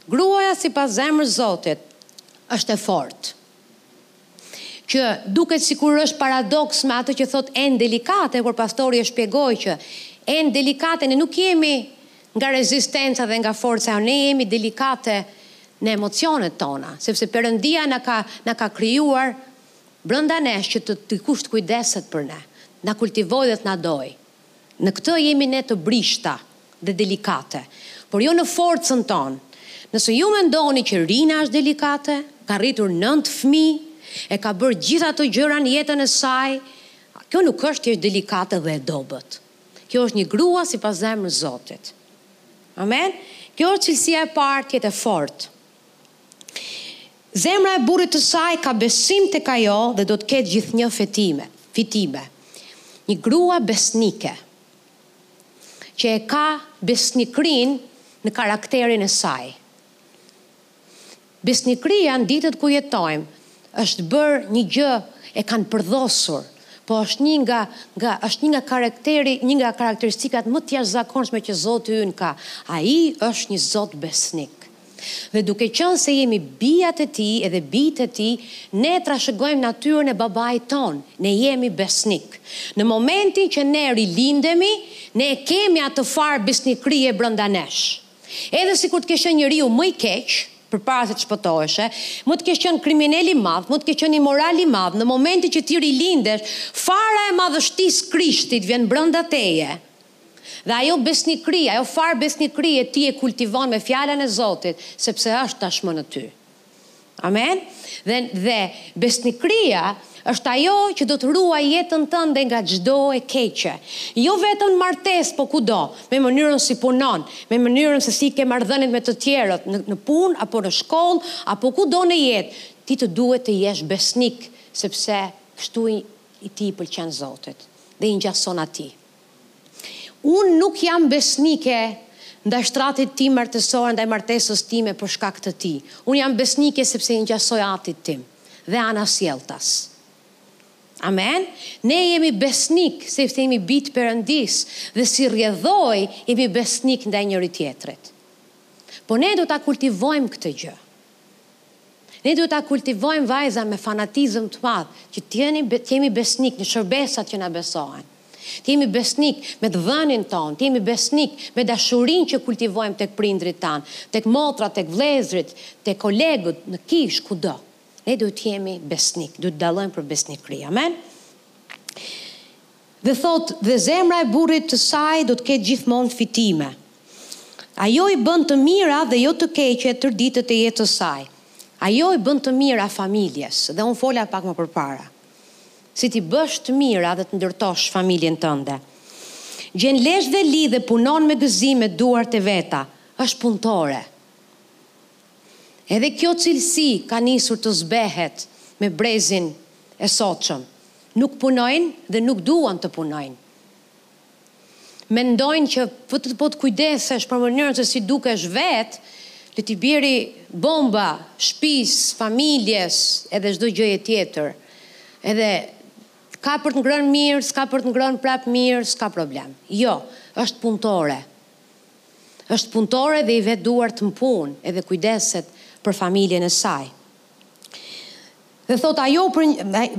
Gruaja sipas zemrës Zotit është e fortë. që duket sikur është paradoks me atë që thotë enë delikate, por pastori e shpjegoi që enë delikate ne nuk jemi nga rezistenca dhe nga forca, ne jemi delikate në emocionet tona, sepse Perëndia na ka na ka krijuar brenda nesh që dikush të kujdeset për ne, të na kultivojë dhe të na dojë. Në këtë jemi ne të brishta dhe delikate, por jo në forcën tonë. Nëse ju mendoni që Rina është delikate, ka rritur nëntë fëmijë, e ka bërë gjithë ato gjëra në jetën e saj, kjo nuk është që është delikate dhe e dobët. Kjo është një grua sipas zemrës Zotit. Amen? Kjo është cilësia e parë të jetë e fortë. Zemra e burrit të saj ka besim tek ajo dhe do të ketë gjithnjë fetime, fitime. Një grua besnike, që e ka besnikërinë në karakterin e saj. Besnikëria në ditët ku jetojmë është bërë një gjë e kanë përdhosur, po është një nga nga është një nga karakteri, një nga karakteristikat më të jashtëzakonshme që Zoti ynë ka. Ai është një Zot besnik. Dhe duke qenë se jemi bijat e tij edhe bijtë e tij, ne trashëgojmë natyrën e Babait tonë, ne jemi besnikë. Në momentin që ne rilindemi, ne e kemi atë farë besnikërie brenda nesh. Edhe sikur të kesh qenë njeriu më i keq, përpara se të shpëtoheshe, mund të kesh qenë kriminel i madh, mund të kesh qenë imoral i madh, në momentin që ti rilindesh, fara e madhështisë Krishtit vjen brenda teje. Dhe ajo besnikëri, ajo farë besnikërie ti e kultivon me Fjalën e Zotit, sepse është tashmë në ty. Amen? Dhe, dhe besnikëria është ajo që do të ruajë jetën tënde nga çdo e keqe. Jo vetëm në martesë, po kudo, me mënyrën si punon, me mënyrën se si ke marrëdhëniet me të tjerët, në, në punë, apo në shkollë, apo kudo në jetë, ti të duhet të jesh besnik, sepse kështu i, i ti i pëlqen Zotit, dhe i ngjason Atij. Unë nuk jam besnike ndaj shtratit tim martesor, ndaj martesës time për shkak të tij. Unë jam besnike sepse i ngjasoj Atit tim dhe anasjelltas. Amen? Ne jemi besnikë se jemi bijë të Perëndisë dhe si rrjedhojë jemi besnikë ndaj njëri-tjetrit. Po ne do ta kultivojmë këtë gjë. Ne duhet ta kultivojmë vajza me fanatizëm të madh, që të jemi besnik në shërbesat që na besohen. Të jemi besnik me të dhënin tonë, të jemi besnik me dashurinë që kultivojmë tek prindërit tanë, tek motrat, tek vëllezërit, tek kolegët, në kishë, kudo. Ne duhet të jemi besnik, duhet të dallojmë për besnikëri. Amen? Dhe thotë dhe zemra e burrit të saj do të ketë gjithmonë fitime. Ajo i bën të mira dhe jo të keqe tërë ditët e jetës saj. Ajo i bën të mira familjes dhe unë fola pak më përpara. Si t'i bësh të mira dhe të ndërtosh familjen tënde. Gjen lesh dhe li dhe punon me gëzim me duart e veta. Është punëtore. Edhe kjo cilësi ka nisur të zbehet me brezin e sotshëm. Nuk punojnë dhe nuk duan të punojnë. Mendojnë që po të po të kujdesesh për mënyrën se si dukesh vetë, le t'i bjerë bomba shpisë, familjes edhe çdo gjëje tjetër. Edhe ka për të ngrënë mirë, s'ka për të ngrënë prapë mirë, s'ka problem. Jo, është punëtore. Është punëtore dhe i vë duart në punë edhe kujdeset për familjen e saj. Dhe thotë ajo për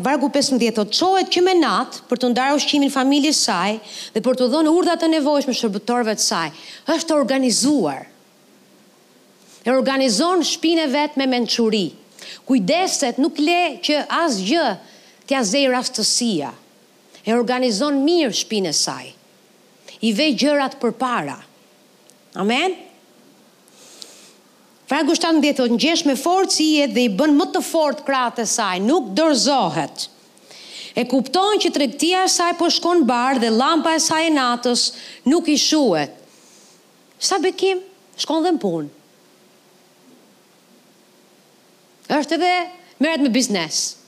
vargu pesëmbëdhjetë thotë çohet që me natë për të ndarë ushqimin familjes së saj dhe për t'u dhënë urdhra të nevojshme shërbëtorëve të saj. Është e organizuar. E organizon shpinë e vet me mençuri. Kujdeset nuk le që asgjë t'ia zejë rastësia. E organizon mirë shpinë e saj. I vë gjërat përpara. Amen? Vargu shtatëmbëdhjetë thotë, Ngjesh me forcë ijet dhe i bën më të fortë krahët e saj, nuk dorëzohet. E kupton që tregtia e saj po shkon mbarë dhe llampa e saj e natës nuk i shuhet. Sa bekim, shkon dhe në punë. Është edhe merret me biznes.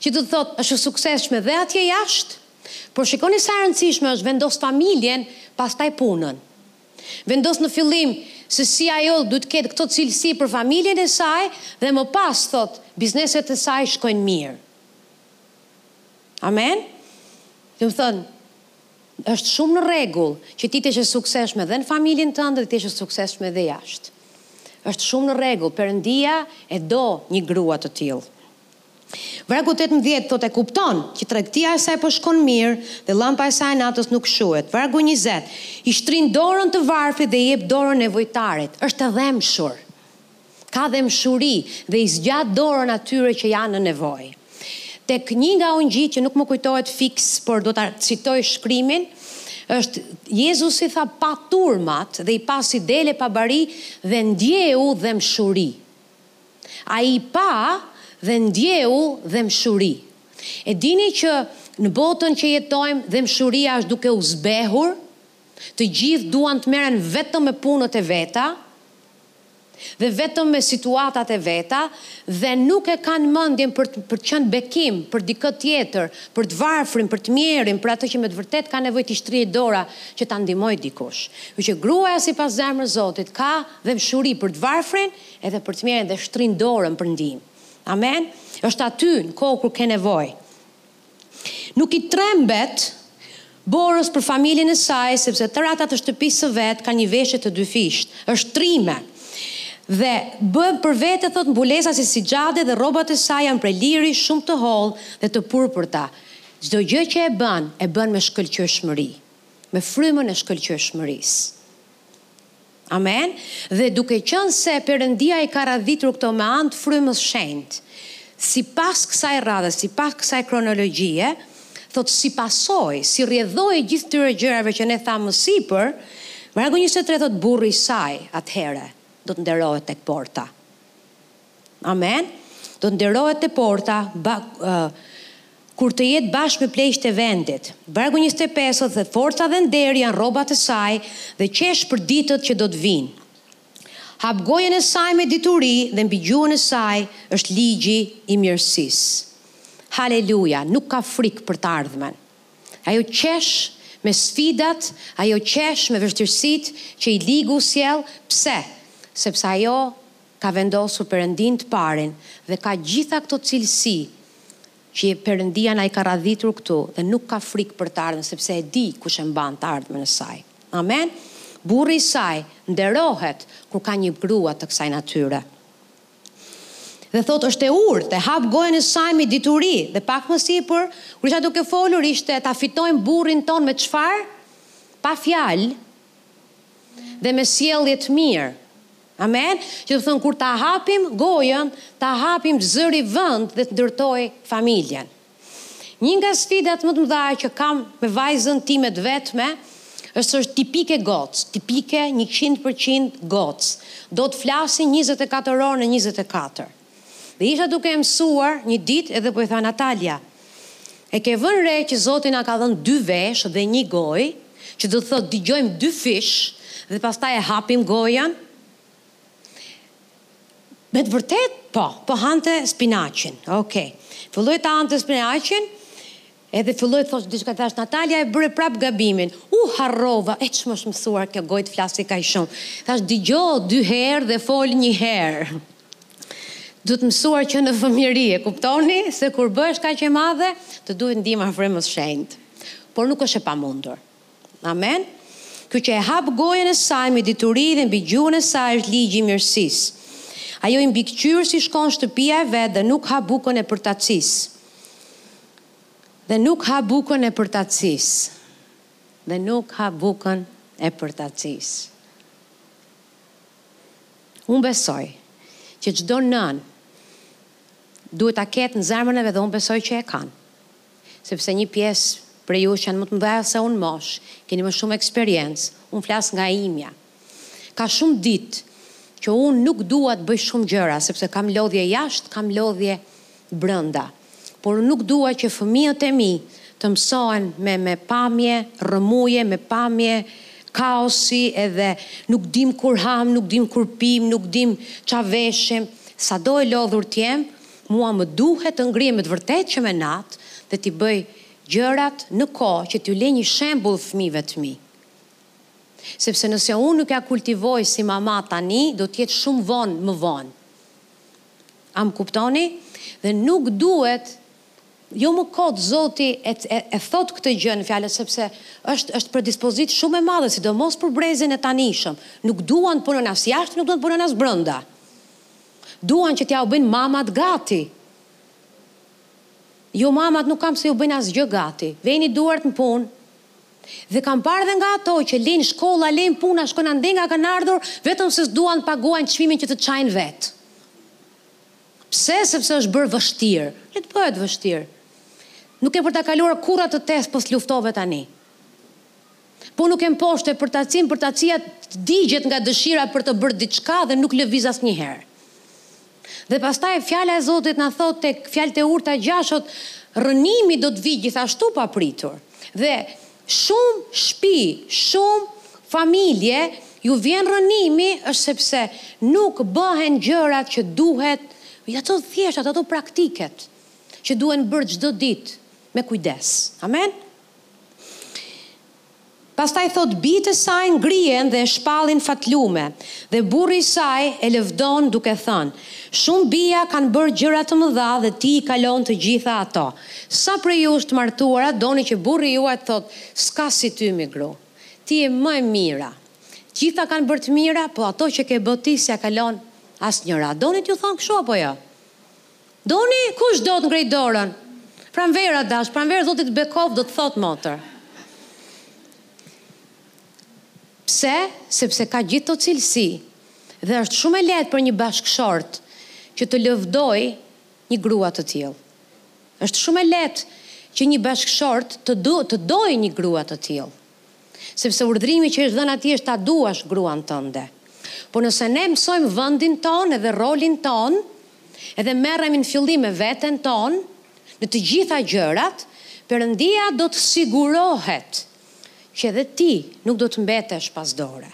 Që do të thotë, është e suksesshme dhe atje jashtë, por shikoni sa e rëndësishme është vendos familjen, pastaj punën. Vendos në fillim se si ajo duhet të ketë këto cilësi për familjen e saj dhe më pas thotë bizneset e saj shkojnë mirë. Amen? Domethënë, Është shumë në rregull që ti të jesh e suksesshme dhe në familjen tënde dhe të jesh e suksesshme dhe jashtë. Është shumë në rregull, Perëndia e do një grua të tillë. Vargu tetëmbëdhjetë thotë e kupton që tregtia e saj po shkon mirë dhe llampa e saj e natës nuk shuhet. Vargu njëzet i shtrin dorën të varfrit dhe i jep dorën nevojtarit. Është e dhembshur. ka dhembshuri dhe i zgjat dorën atyre që janë në nevojë. Tek një nga ungjijtë që nuk më kujtohet fiks, por do ta citoj shkrimin, është Jezusi tha pa turmat dhe i pa si dele pa bari dhe ndjeu dhembshuri. Ai i pa dhe ndjeu dhembshuri. E dini që në botën që jetojmë dhembshuria është duke u zbehur, Të gjithë duan të merren vetëm me punët e veta dhe vetëm me situatat e veta dhe nuk e kanë mendjen për për të qenë bekim për dikë tjetër, për të varfrin, për të mjerin, për atë që me të vërtetë ka nevojë t'i shtrihet dora që ta ndihmojë dikush. Kështu që gruaja sipas zemrës Zotit ka dhembshuri për të varfrin edhe për të mjerin dhe shtrin dorën për ndihmë. Amen? Është aty në kohë kur ke nevojë. Nuk i trembet borës për familjen e saj sepse tërë ata të shtëpisë së vet kanë një veshje të dyfishtë, është trime. Dhe bën për vete thotë mbulesa si sixhade dhe rrobat e saj janë prej liri shumë të hollë dhe të purpurta. Çdo gjë që e bën, e bën me shkëlqyeshmëri, me frymën e shkëlqyeshmërisë. Amen. Dhe duke qenë se Perëndia i ka radhitur këto me anë të Frymës së Shenjtë, sipas kësaj rradhe, sipas kësaj kronologjie, thotë si pasojë, si rrjedhojë e gjithë këtyre gjërave që ne thamë më sipër, vargu njëzet e tre thotë burri i saj atëherë do të nderohet tek porta. Amen. Do të nderohet te porta ba, uh, kur të jetë bashkë me pleqtë e vendit. Vargu 25 thotë dhe forca dhe nderi janë rrobat e saj dhe qesh për ditët që do të vijnë. Hap gojën e saj me dituri dhe mbi gjuhën e saj është ligji i mirësisë. Haleluja, nuk ka frikë për të ardhmen. Ajo qesh me sfidat, ajo qesh me vështirësitë që i ligu sjell, pse? Sepse ajo ka vendosur Perëndinë të parin dhe ka gjitha këto cilësi që Perëndia na i ka radhitur këtu dhe nuk ka frikë për të ardhmen sepse e di kush e mban të ardhmen e saj. Amen! Burri i saj nderohet kur ka një grua të kësaj natyre. Dhe thotë është e urtë, e hap gojën e saj me dituri dhe pak më sipër kur isha duke folur ishte ta fitojmë burrin tonë me çfarë? Pa fjalë dhe me sjellje të mirë. Amen, që do të thotë kur ta hapim gojën, ta hapim të zërë vend dhe të ndërtojë familjen. Një nga sfidat më të mëdha që kam me vajzën time të vetme, është është tipike gocë, tipike njëqind për qind gocë. Do të flasin njëzet e katër orë në njëzet e katër. Dhe isha duke e mësuar një ditë edhe po i tha Natalja, E ke vënë re që Zoti na ka dhënë dy veshë dhe një gojë, që do të thotë dëgjojmë dyfish dhe pastaj e hapim gojën? Me të vërtetë, po, po hante spinaqin. Okej. Filloi ta hante spinaqin, Edhe filloi të thoshë diçka, thashë Natalja e bëre prapë gabimin. U harrova, e ç'më është mësuar kjo gojë të flasi kaq shumë. Thashë dëgjo dy herë dhe fol një herë. Duhet mësuar që në fëmijëri, e kuptoni se kur bëhesh kaq e madhe, të duhet ndihma e Frymës së Shenjtë. Por nuk është e pamundur. Amen. Kjo që e hap gojën e saj me dituri dhe mbi gjuhën e saj është ligji i mirësisë. Ajo i mbikëqyr si shkon shtëpia e vet dhe nuk ha bukën e përtacisë. Dhe nuk ha bukën e përtacisë. Dhe nuk ha bukën e përtacisë. Unë besoj që çdo nënë duhet ta ketë në zemrën e vet dhe unë besoj që e kanë. Sepse një pjesë prej jush që janë më të mëdha se unë në moshë, keni më shumë eksperiencë, unë flas nga e imja. Ka shumë ditë që unë nuk dua të bëj shumë gjëra, sepse kam lodhje jashtë, kam lodhje brenda. Por unë nuk dua që fëmijët e mi të mësohen me me pamje rrëmuje, me pamje kaosi edhe nuk dimë kur hamë, nuk dimë kur pimë, nuk dimë ça veshim. Sado e lodhur të jem, Mua më duhet të ngrihem me të vërtetë që me natë dhe t'i bëj gjërat në kohë që t'u lë një shembull fëmijëve të mi. Sepse nëse unë nuk ia kultivoj si mama tani, do të jetë shumë vonë më vonë. A më kuptoni? Dhe nuk duhet jo më kot Zoti e e thotë këtë gjë në fjalët sepse është është predispozitë shumë e madhe sidomos për brezin e tanishëm. Nuk duan të punojnë as jashtë, nuk duan të punojnë as brenda. Duan që t'jau bëjnë mamat gati Jo mamat nuk kanë pse ju bëjnë asgjë gati Veni duart në punë Dhe kam parë dhe nga ato që lejnë shkolla lejnë puna shkojnë ande nga kanë ardhur vetëm se s'duan të paguajnë çmimin që të çajnë vetë Pse sepse është bërë e vështirë Le të bëhet e vështirë Nuk ke për ta kaluar kurrë atë test po s'luftove tani. Po nuk e mposhte përtacinë, përtaci digjet nga dëshira për të bërë diçka dhe nuk lëviz asnjëherë. Dhe pastaj fjala e Zotit na thotë tek fjalët e urta gjashtë, rrënimi do të vijë gjithashtu papritur. Dhe shumë shpi, shumë familje ju vjen rrënimi është sepse nuk bëhen gjërat që duhet, ato të thjeshtat, ato praktiket që duhen bërë çdo ditë me kujdes. Amen. Pastaj thotë bijtë e saj ngrihen dhe e shpallin fatlume dhe burri i saj e lëvdon duke thënë, Shumë bija kanë bërë gjëra të mëdha dhe ti i kalon të gjitha ato. Sa prej jush të martuara doni që burri juaj të thotë s'ka si ty mi gru. Ti je më e mira. Të gjitha kanë bërë të mira, po ato që ke bë ti s'ia kalon asnjëra. A doni t'ju thonë kështu apo jo? Doni? Kush do të ngrejë dorën? Pranvera dashka, Pranvera Zoti të bekoftë do të thotë motër. Pse? Sepse ka gjithë këto cilësi dhe është shumë e lehtë për një bashkëshort që të lëvdojë një grua të tillë. Është shumë e lehtë që një bashkëshort të të dojë një grua të tillë. Sepse urdhrimi që është dhënë atij është ta duash gruan tënde. Por nëse ne mësojmë vendin tonë edhe rolin tonë, edhe merremi në fillim me veten tonë, në të gjitha gjërat, Perëndia do të sigurohet që edhe ti nuk do të mbetesh pas dore.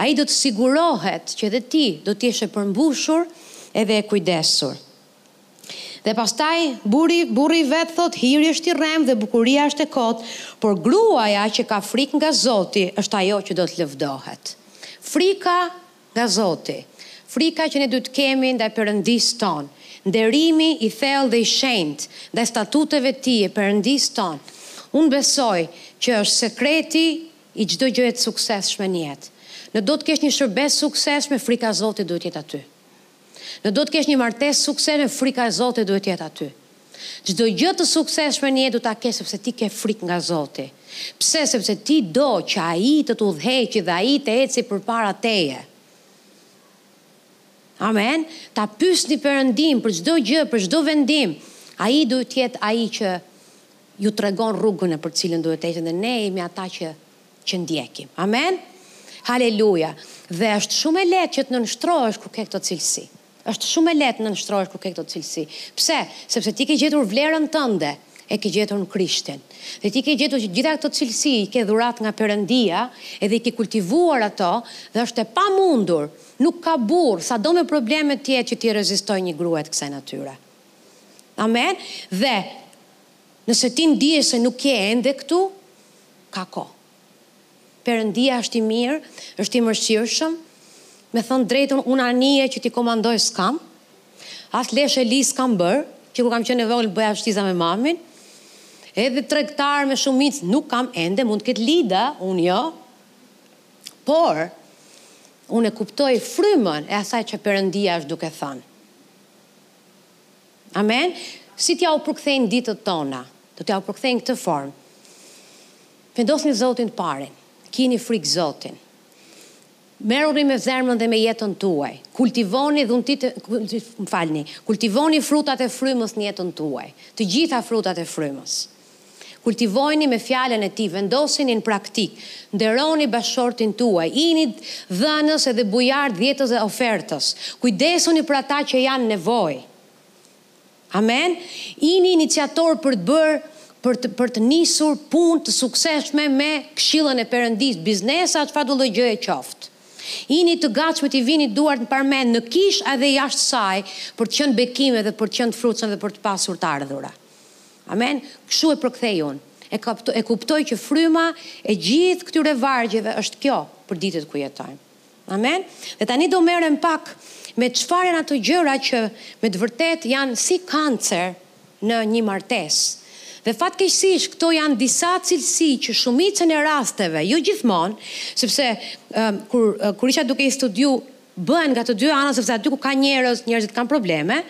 Ai do të sigurohet që edhe ti do të jesh e përmbushur edhe e kujdesur. Dhe pastaj burri, burri i vet thotë hiri është i rremë dhe bukuria është e kotë, por gruaja që ka frikë nga Zoti është ajo që do të lëvdohet. Frika nga Zoti, frika që ne duhet të kemi ndaj Perëndisë tonë, nderimi i thellë dhe i shenjtë ndaj statuteve të Tij e Perëndisë tonë, unë besoj që është sekreti i çdo gjëje të suksesshme në jetë. Në do të kesh një shërbesë të suksesshme, frika e Zotit duhet të jetë aty. Në do të kesh një martesë të suksesshme frika e Zotit duhet të jetë aty. Çdo gjë të suksesshme në jetë do ta kesh sepse ti ke frikë nga Zoti. Pse sepse ti do që ai të të udhëheqi dhe ai të eci përpara teje. Amen. Ta pyesni Perëndinë për çdo gjë, për çdo vendim. Ai duhet të jetë ai që ju tregon rrugën nëpër të cilën duhet të ecni dhe ne jemi ata që që ndjekim. Amen? Haleluja! Dhe është shumë e lehtë që të nënshtrohesh kur ke këto cilësi. është shumë e lehtë të nënshtrohesh kur ke këto cilësi. Pse? Sepse ti ke gjetur vlerën tënde, e ke gjetur në Krishtin. Dhe ti ke gjetur që të gjitha këto cilësi i ke dhuratë nga Perëndia, edhe i ke kultivuar ato, dhe është e pamundur, nuk ka burrë, sado me probleme të jetë që t'i rezistojë një gruaje të kësaj natyre. Amen? Dhe Nëse ti ndien se nuk je ende këtu, ka kohë. Perëndia është i mirë, është i mëshirshëm, me thënë drejtën unë anije që t'i komandoj s'kam, as lesh e li s'kam bërë, që kur kam qenë e vogël bëja shtiza me mamin, edhe tregtar me shumicë nuk kam ende, mund të ketë Lida, unë jo, por unë e kuptoj frymën e asaj që Perëndia është duke thënë. Amen? Si t'jua përkthej në ditët tona? Do t'jua përkthej në këtë formë. Vendosni Zotin të parin. Kini frikë Zotin. Merruni me zemrën dhe me jetën tuaj. Kultivoni dhuntitë, më falni, kultivoni frutat e frymës në jetën tuaj. Të gjitha frutat e frymës. Kultivojini me fjalën e tij, vendosini në praktikë, nderoni bashkëshortin tuaj, jini dhënës edhe bujar dhjetës dhe ofertës, kujdesuni për ata që janë në nevojë. Amen. Jini iniciatorë për të bërë për të për të nisur punë të suksesshme me këshillën e Perëndisë, biznese a çfarëdo lloj gjëje qoftë. Jini të gatshme t'i vini duart në parmendë në kishë edhe jashtë saj për të qenë bekime dhe për të qenë të frutshëm dhe për të pasur të ardhura. Amen! Kështu e përkthej unë. E kapto, e kuptoj që fryma e gjithë këtyre vargjeve është kjo për ditët ku jetojmë. Amen? Dhe tani do merrem pak me çfarë janë ato gjëra që me të vërtetë janë si kancer në një martesë. Dhe fatkeqësisht këto janë disa cilësi që shumicën e rasteve, jo gjithmonë, sepse ë, kur ë, kur isha duke i studiu bëhen nga të dy anët sepse aty ku ka njerëz, njerëzit kanë probleme,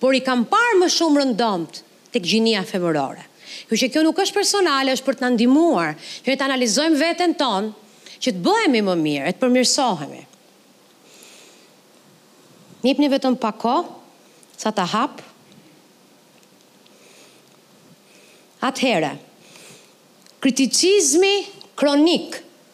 por i kam parë më shumë rëndomtë tek gjinia femërore. Kështu që kjo nuk është personale, është për të na ndihmuar që ne të analizojmë veten tonë, që të bëhemi më mirë e të përmirësohemi. Më jepni vetëm pak kohë sa ta hap. Atëherë, kriticizmi kronik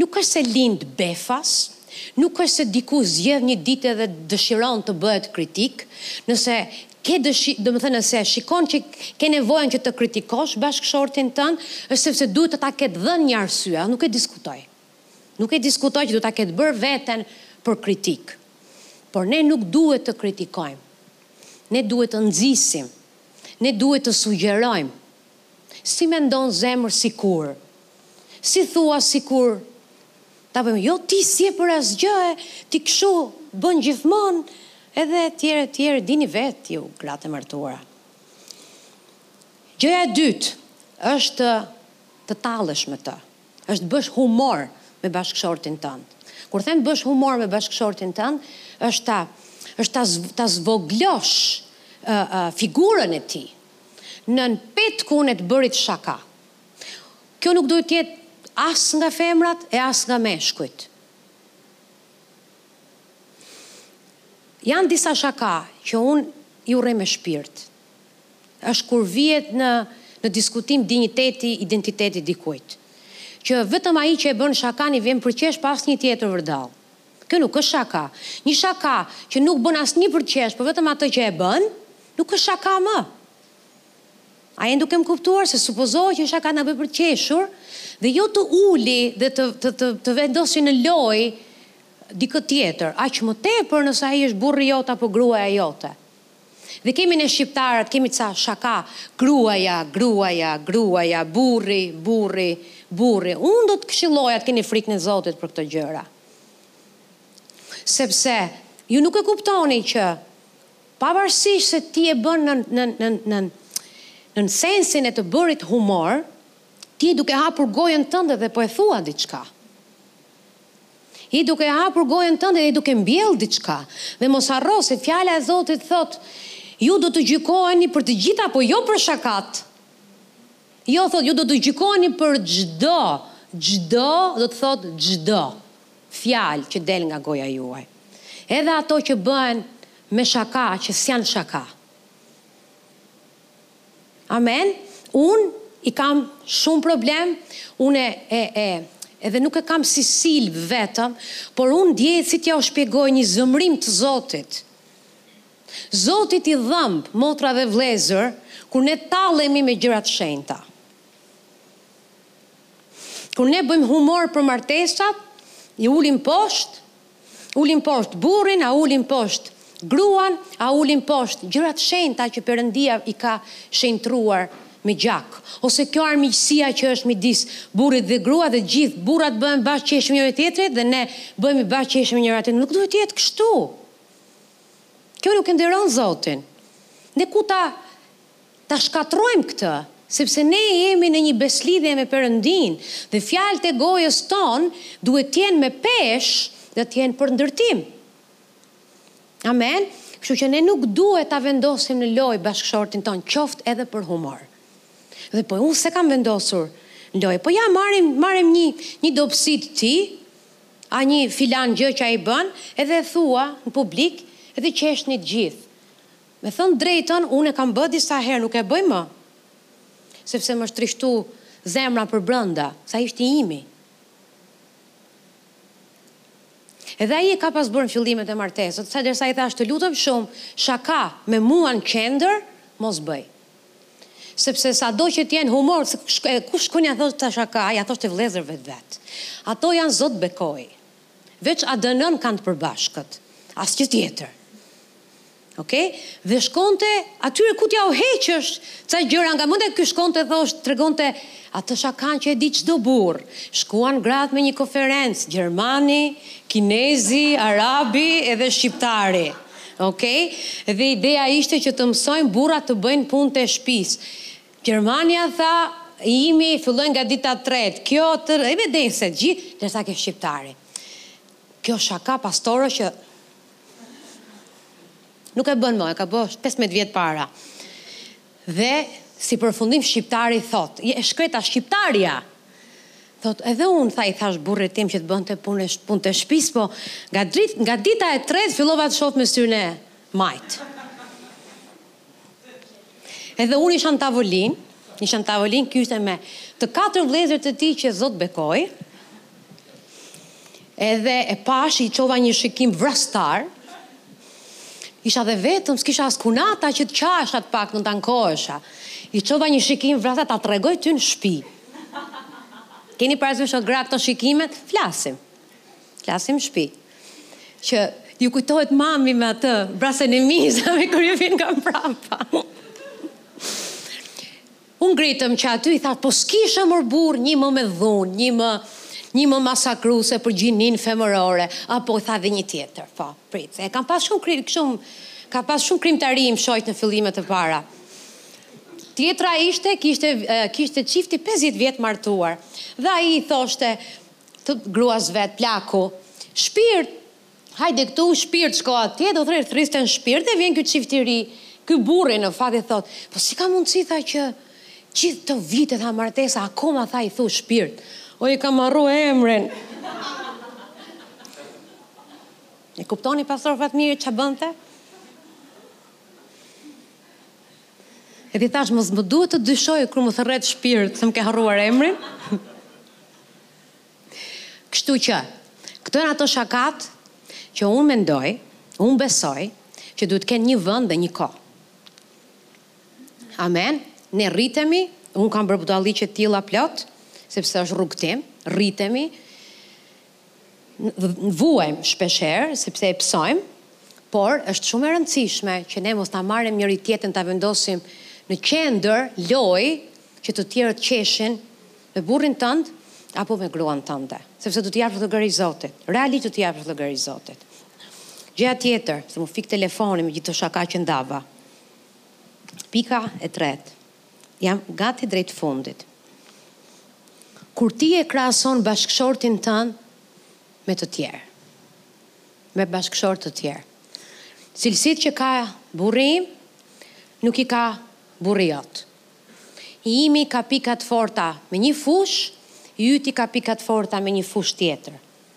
Nuk është se lind befas, nuk është se dikush zgjedh një ditë edhe dëshiron të bëhet kritik, nëse ke dëshi, domethënë nëse shikon që ke nevojën që të kritikosh bashkëshortin tënd, është sepse duhet të ta ketë dhënë një arsye, unë nuk e diskutoj. Nuk e diskutoj që duhet ta ketë bërë veten për kritikë. Por ne nuk duhet të kritikojmë. Ne duhet të nxisim. Ne duhet të sugjerojmë. Si mendon zemër sikur Si thua sikur Ta bëjmë Jo ti s'je për asgjë e Ti kshu bën gjithmonë Edhe etj etj e dini vetë ju gratë e martuara Gjëja e dytë është të tallesh me të është të bësh humor me bashkëshortin tënd Kur them të bësh humor me bashkëshortin tënd është ta është ta ta zvogëlosh figurën e tij. Nën petkun e të bërit shaka. Kjo nuk duhet të jetë as nga femrat e as nga meshkujt. Janë disa shaka që unë i urrej me shpirt. Është kur vihet në në diskutim dinjiteti, identiteti i dikujt. Që vetëm ai që e bën shakanë i vjen për qesh po asnjë tjetër vërdallë. Kjo nuk është shaka. Një shaka që nuk bën asnjë për të qesh, por vetëm atë që e bën, nuk është shaka më. A jeni duke më kuptuar se supozohet që një shaka të na bëjë për të qeshur dhe jo të uli dhe të të të, të vendosi në lojë dikë tjetër, aq më tepër nëse ai është burri jot apo gruaja jote. Dhe kemi ne shqiptarët kemi ca shaka gruaja gruaja gruaja burri burri burri unë do të këshilloja të keni frikën e zotit për këto gjëra sepse ju nuk e kuptoni që pavarësisht se ti e bën nën nën nën nën nën sensin e të bërit humor ti je duke hapur gojën tënde dhe po e thua diçka Je duke e hapur gojën tënde dhe je duke mbjellë diçka. Dhe mos harro se Fjala e Zotit thotë, Ju do të gjykoheni për të gjitha, por jo për shakat. Jo, thotë, ju do të gjykoheni për çdo, çdo, do të thotë çdo, fjalë që del nga goja juaj. Edhe ato që bëhen me shaka, që s'janë shaka. Amen un i kam shum problem un e e e edhe nuk e kam si silb vetëm por un ndjej si t'jua shpjegoj nji zemërim të zotit zotit i dhëmb motra dhe vëllezër kur ne tallemi me gjëra të shenjta kur ne bëjm humor për martesat i ulim posht Ulim poshtë burrin a ulim poshtë gruan a ulim poshtë gjëra të shenjta që Perëndia i ka shenjtruar me gjak ose kjo armiqësia që është midis burrit dhe gruas dhe gjithë burrat bëhen bashkë qeshim njëri tjetrit dhe ne bëhemi bashkë qeshim njëra tjetrit nuk duhet të jetë kështu kjo nuk e nderon Zotin ne duhet ta Ta shkatërrojmë këtë, sepse ne jemi në një besëlidhje me Perëndinë dhe fjalët e gojës tonë duhet të jenë me peshë dhe të jenë për ndërtim. Amen. Kështu që ne nuk duhet ta vendosim në lojë bashkëshortin tonë, qoftë edhe për humor. E po unë s'e kam vendosur në lojë. Po ja marrim marrim një një dobësi të tij, a një filan gjë që ai bën, edhe e thua në publik, edhe qeshni të gjithë. Me thënë drejtën unë e kam bë disa herë nuk e bëj më sepse më është trishtu zemra përbrënda se ai është i imi edhe ai e ka pas bërë në fillimet e martesës sa derisa i thashë të lutem shumë shaka me mua në qendër mos bëj sepse sado që të jenë humor kush shkon ja thoshte shakatë ja thoshte vëllezërve të vet ato janë zot bekoi veç adënën kanë të përbashkët asgjë tjetër. Ok? Dhe shkonte atyre ku t'jau heqësh ca gjëra nga mendja, ky shkonte thoshte, tregonte atë shakanë që e di çdo burrë. Shkuan gratë në një konferencë, gjermani, kinezi, arabi edhe shqiptari. Ok? Dhe ideja ishte që të mësojnë burrat të bëjnë punët e shpisë. Gjermanja tha, i imi filloi nga dita e tretë, kjo të, edhe denjse të gjithë, ndërsa ke shqiptari. Kjo shaka pastore që Nuk e bën më, e ka bërë 15 vjet para. Dhe si përfundim shqiptari thot, e shkreta shqiptarja. Thot, edhe unë tha i thash burrit tim që të bënte punët, punët e shpisë, po nga drit, nga dita e tretë fillova të shoh me syrin e majtë. Edhe unë isha në tavolinë, isha në tavolinë, ky ishte me të katër vëllezërit e tij që Zoti i bekoftë. Edhe e pash i çova një shikim vrastar. Isha dhe vetëm, s'kisha as kunata që të qahesha, të paktën të ankohesha. I çova një shikim vrastar ta tregoj ty në shpi. Keni parasysh o gra këto shikimet? Flasim. Flasim në shpi. Që ju kujtohet mami me atë, vrasësen e mizave, kur ju vinte nga prapa. U ngritëm që aty, i thashë, po s'kishe, mër burrë një më me dhunë, një më, një më masakruse për gjinin femërore, apo i tha dhe një tjetër, po, prit. E kam pas shumë krim, shumë, ka pas shumë krijimtari im shoq në fillimet të para. Tjetra ishte, kishte, kishte çifti 50 vjet martuar. Dhe ai i thoshte, gruas vet plaku. Shpirt! Hajde këtu shpirt shko atje do thërr, thërriste shpirt dhe vjen ky çift i ri ky burri në fakt i thotë po si ka mundësi tha që gjithë këto vite tha martesa akoma tha i thu shpirt o i kam harru emrin e kuptoni pastor Fatmiri ça bënte E di thash mos më duhet të dyshoj kur më thërret shpirt se më ke harruar emrin. Kështu që, këto janë ato shakat që unë mendoj, unë besoj që duhet të kenë një vend dhe një kohë. Amen. Ne rritemi, unë kam bërë budalliqe të tilla plot, sepse është rrugëtim, rritemi. vuajmë shpeshherë sepse e pësojmë, por është shumë e rëndësishme që ne mos ta marrim njëri-tjetrin ta vendosim në qendër lojë që të tjerët të qeshin me burrin tënd apo me gruan tënde, sepse do t'i japësh llogari Zotit, realisht do t'i japësh llogari Zotit. Gjëja tjetër, se m'u fik telefoni me gjithë këto shaka që ndava. Pika e tretë. Jam gati drejt fundit. Kur ti e krahason bashkëshortin tënd me të tjerë. Me bashkëshortë të tjerë. Cilësitë që ka burri im, nuk i ka burri jot. I imi ka pika të forta me një fushë, i yti ka pika të forta me një fushë tjetër.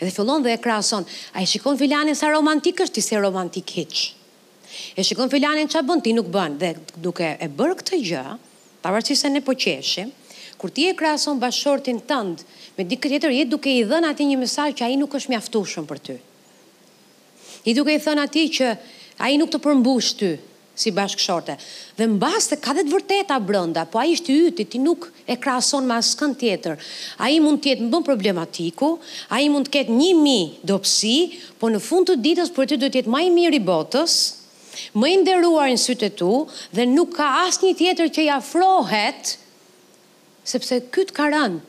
Edhe fillon dhe e krahason, a e shikon filanin sa romantik është, ti s'je romantik hiç. E shikon filanin ç'a bën, ti nuk bën. Dhe duke e bërë këtë gjë, pavarësisht se ne po qeshim, kur ti e krahason bashkëshortin tënd me dikë tjetër, je duke i dhënë atij një mesazh që ai nuk është mjaftueshëm për ty. Je duke i thënë atij që ai nuk të përmbush ty. si bashkëshorte dhe mbaste ka dhe të vërteta brenda po ai është i yti ti nuk e krahason me askënd tjetër ai mund të jetë më problematiku ai mund të ketë një mijë dobësi po në fund të ditës për ty duhet të jetë ma i miri i botës më i nderuari në sytë e tu dhe nuk ka asnjë tjetër që i afrohet sepse ky të ka rënë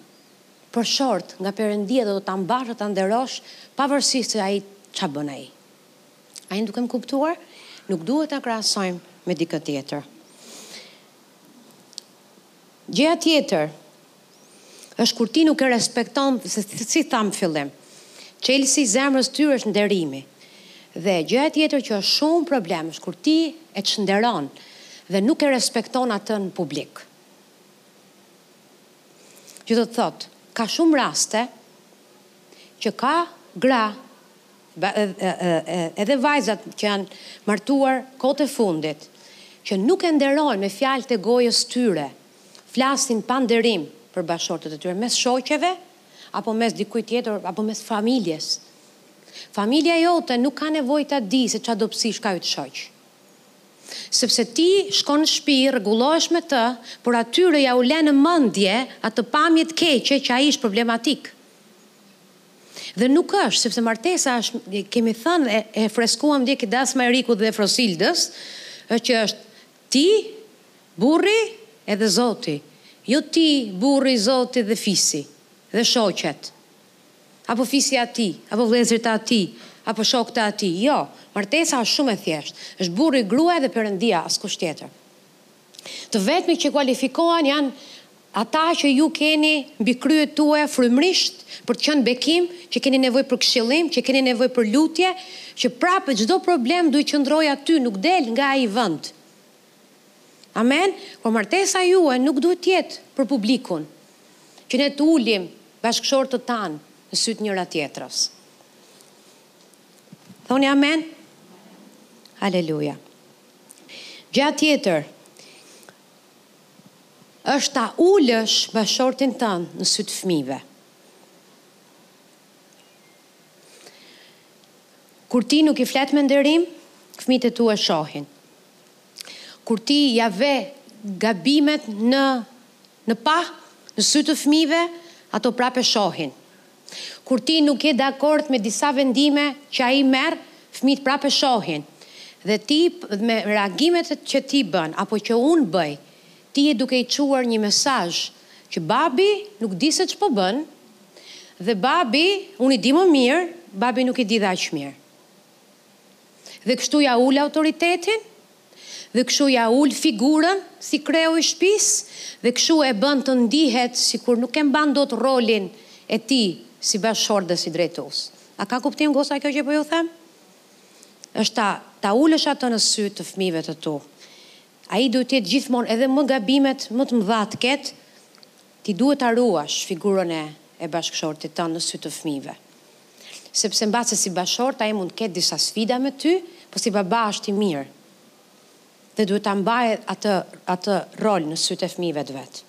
për short nga perëndia dhe do ta mbash dhe ta nderosh pavarësisht se ai ça bën ai. A jeni duke më kuptuar? Nuk duhet ta krahasojmë me dikë tjetër. Gjëja tjetër është kur ti nuk e respekton, se siç thamë në fillim, çelësi i zemrës tyre është nderimi. Dhe gjëja tjetër që është shumë problem është kur ti e çnderon dhe nuk e respekton atë në publik. Që do të thotë, ka shumë raste që ka gra Edhe vajzat që janë martuar kohët e fundit, që nuk e nderojnë me fjalët e gojës tyre, flasin pa nderim për bashkëshortët e tyre, mes shoqeve, apo mes dikujt tjetër, apo mes familjes. Familja jote nuk ka nevojë ta di se çfarë dobësish ka yt shoq. Sepse ti shkon në shtëpi, rregullohesh me të, por atyre jua le në mendje atë pamje të keqe që ai është problematik. Dhe nuk është, sepse martesa është, kemi thënë e e freskuam dje ke dasma e Erikut dhe Frosildës, ë që është ti, burri edhe Zoti, jo ti, burri, Zoti dhe fisi, dhe shoqet, apo fisi i atij, apo vëllezërit e atij, apo shokët e atij. Jo, martesa është shumë e thjeshtë, është burri, gruaja dhe Perëndia, askush tjetër. Të vetmit që kualifikohen janë ata që ju keni mbi kryet tuaja frymërisht për të qenë bekim, që keni nevojë për këshillim, që keni nevojë për lutje, që prapë çdo problem duhet qëndrojë aty, nuk del nga ai vend. Amen? Por martesa juaj nuk duhet të jetë për publikun, që ne të ulim bashkëshortët tanë në sytë njëra tjetrës. Thoni amen? Aleluja. Gja tjetër është ta ulësh bashortin tënd në sytë fëmijëve. Kur ti nuk i flet me nderim, fëmijët e tu e shohin. Kur ti ja ve gabimet në pah, në sy të fëmijëve, ato prapë e shohin. Kur ti nuk je dakord me disa vendime që ai merr, fëmijët prapë e shohin. Dhe ti me reagimet që ti bën apo që unë bëj, ti je duke i çuar një mesazh që babi nuk di se ç'po bën dhe babi unë i di më mirë, babi nuk i di dhe aq mirë. Dhe kështu ia ul autoritetin. dhe kështu ia ul figurën si kreu i shpisë dhe kështu e bën të ndihet sikur nuk e mban dot rrolin e tij si bashkëshort dhe si drejtues. A ka kuptim goca kjo që po ju them? Është ta ta ulësh atë në sy të fëmijëve të tu. Ai duhet të jetë gjithmonë edhe me gabimet më të mëdha të ketë, Ti duhet ta ruash figurën e e bashkëshortit tënd në sy të fëmijëve. Sepse mbase si bashkëshort ai mund të ketë disa sfida me ty, po si baba është i mirë. Dhe duhet ta mbajë atë atë rol në sytë e fëmijëve të vet.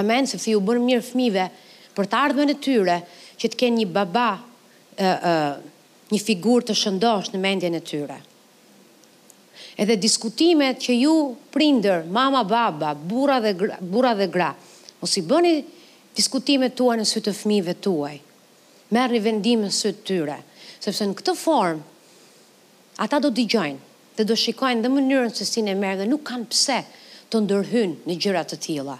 Amen, sepse u bën mirë fëmijëve për të ardhmen e tyre që të kenë një baba ë ë një figurë të shëndoshë në mendjen e tyre. Edhe diskutimet që ju prindër, mama, baba, burra dhe gra, burra dhe gra, mos i bëni diskutimet tuaj në sy të fëmijëve tuaj. Merrni vendime në sy të tyre, sepse në këtë formë ata do dëgjojnë dhe do shikojnë dhe mënyrën se si ne merrem dhe nuk kanë pse të ndërhyjnë në gjëra të tilla.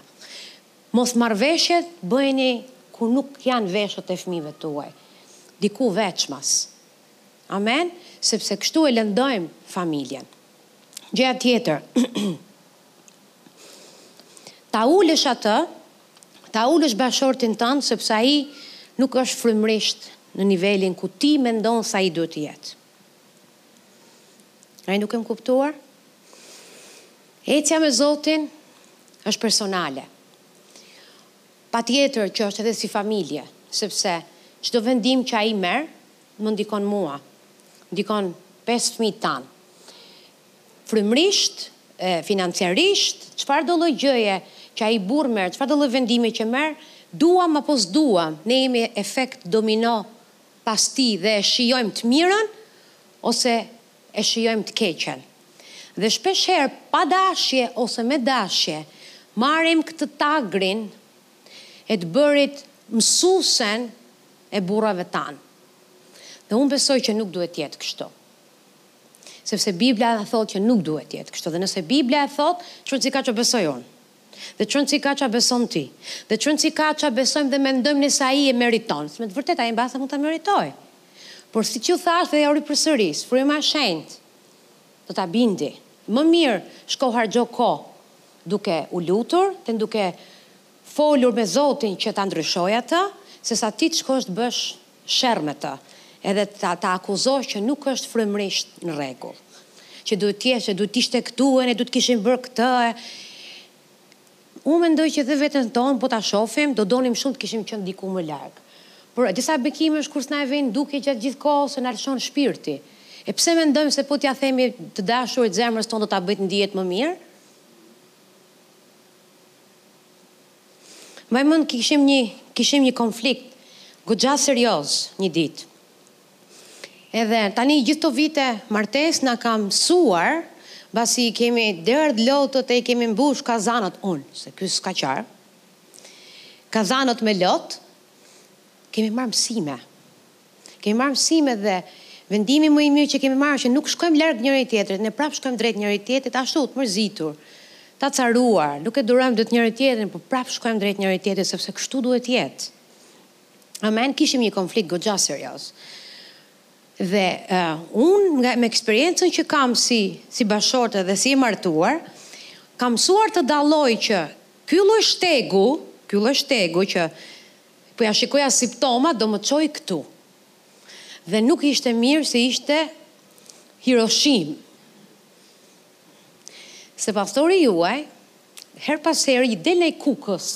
Mosmarrëveshjet bëjeni kur nuk janë veshët e fëmijëve tuaj, diku veçmas. Amen? Sepse kështu e lëndojmë familjen. Gjëja tjetër, ta ulësh atë, ta ulësh bashortin tënd, sepse ai nuk është frymërisht në nivelin ku ti mendon se ai duhet të jetë. Ai nuk, ke më kuptuar? Ecja me Zotin është personale. Patjetër që është edhe si familje, sepse çdo vendim që ai merr më ndikon mua, ndikon pesë fëmijët tanë. Frymërisht, financiarisht, çfarëdo lloj gjëje që ai burrë merr, çfarëdo lloj vendimi që merr, duam apo s'duam, ne jemi efekt domino pas tij dhe e shijojmë të mirën ose e shijojmë të keqen dhe shpesh herë pa dashje ose me dashje marrim këtë tagrin e të bërit mësuesen e burrave tanë dhe unë besoj që nuk duhet të jetë kështu sepse Bibla thotë që nuk duhet të jetë kështu dhe nëse Bibla e thotë ç'rëndësi ka ç'besoj unë. Dhe ç'rëndësi ka ça beson ti. Dhe ç'rëndësi ka ça besojmë dhe mendojmë nëse ai e meriton. Se me të vërtetë ai mbase mund ta meritojë. Por siç ju thashë dhe jua ripërsëris, Fryma e Shenjtë do ta bindi. Më mirë shko harxho kohë duke u lutur dhe duke folur me Zotin që ta ndryshojë atë, sesa ti të shkosh të bësh sherr me të, edhe ta akuzosh që nuk është frymërisht në rregull. Që duhet të jesh, e duhet të ishte këtu, e ne duhet të kishim bërë këtë, e. Unë mendoj që dhe veten tonë po ta shohim, do donim shumë të kishim qenë diku më larg. Por di sa bekim është kur s'na e vënë në dukje gjatë gjithë kohës se na lëndon shpirti. E pse mendojmë se po t'ia themi të dashurit zemrës tonë do ta bëjë të ndihet më mirë? Mbaj mend kishim një kishim një konflikt goxha serioz një ditë. Edhe tani gjithë këto vite martesë na kanë mësuar, mbasi i kemi derdh lotët e i kemi mbush kazanët, unë, se ky s'ka qarë, kazanët me lot, kemi marrë mësime. Kemi marrë mësime dhe vendimi më i mirë që kemi marrë është që nuk shkojmë larg njëri-tjetrit, ne prapë shkojmë drejt njëri-tjetrit ashtu, të mërzitur, të acaruar, nuk e durojmë dot njëri-tjetrin, por prapë shkojmë drejt njëri-tjetrit sepse kështu duhet të jetë. Amen, kishim një konflikt goxha serioz. Dhe uh, unë nga me eksperiencën që kam si si bashkëshorte dhe si e martuar, kam mësuar të dalloj që ky lloj shtegu, ky lloj shtegu që Po ia shikoja simptomat do më çojë këtu. Dhe nuk ishte mirë se ishte Hiroshimë. Se pastori juaj herë pas herë i del ai Kukës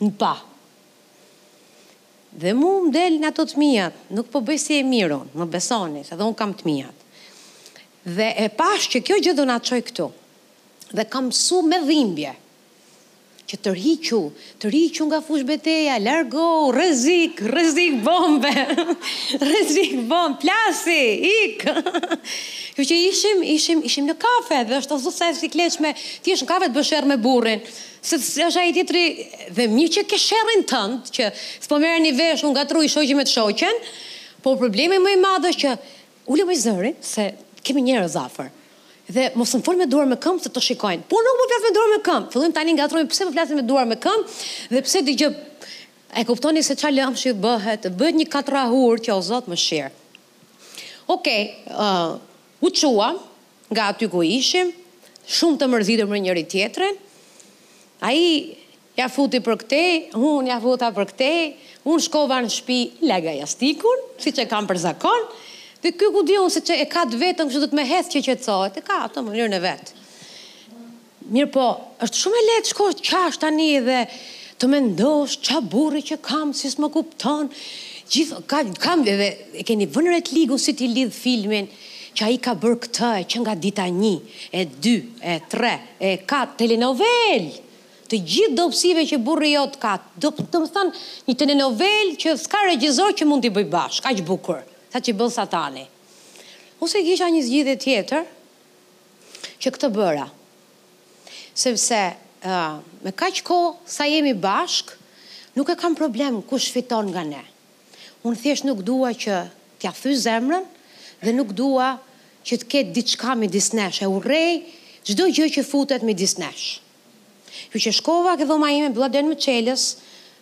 në pa. Dhe mu më del në ato të mijat, nuk po bëj si e mirë unë, më besoni, se dhe unë kam të mijat. Dhe e pashë që kjo gjë do na çojë këtu. Dhe kam mësu me dhimbje. Që tërhiqu, tërhiqu nga fushëbeteja, largohu, rrezik, rrezik bombe, rrezik bombë, plasi, ik! Kështu që ishim, ishim, ishim në kafe dhe është o zot sa e sikletshme, të jesh në kafe të bësh sherr me burrin, se është ai tjetri dhe mirë që ke sherrin tënd që s'po merreni vesh u ngatërrua shoqi me të shoqen, por problemi më i madh është që Ulemi zërin se kemi njerëz afër. Dhe mos më fol me duar me këmbë se të shikojnë. Po nuk më flas me duar me këmbë. Fillojmë tani ngatrrojmë pse më flet me duar me këmbë dhe pse dëgjojnë e kuptoni se çfarë lëmshi bëhet, bëhet një katrrahurë që o zot mëshirë. Okej, u çua nga aty ku ishim, shumë të mërzitur me njëri tjetrin. Ai Ja futi për këtej, unë ja futa për këtej, unë shkova në shpi, laga jastikun, siç e kam për zakon, dhe ky ku di unë se ç'e e ka të vetën, kështu domethënë që qetësohet, e ka atë mënyrën e vet. Mirëpo, është shumë e lehtë të shkosh qash tani dhe të mendosh ça burri që kam, si s'më kupton, gjithë ka kam dhe e keni vënë re të ligun si t'i lidh filmin, që ai ka bërë këtë e që nga dita një, e dy, e tre, e katër, telenovelë! Të gjithë dobësive që burri jot ka, domethënë një telenovelë që s'ka regjizor që mund t'i bëjë bashkë aq bukur sa ç'i bën Satani. Ose kisha një zgjidhje tjetër që këtë bëra. Sepse me kaq kohë sa jemi bashkë, nuk e kam problem kush fiton nga ne. Unë thjesht nuk dua që t'ia thyj zemrën dhe nuk dua që të ketë diçka midis nesh, e urrej çdo gjë që futet midis nesh. Kështu që shkova ke dhoma ime mbylla derën me çelës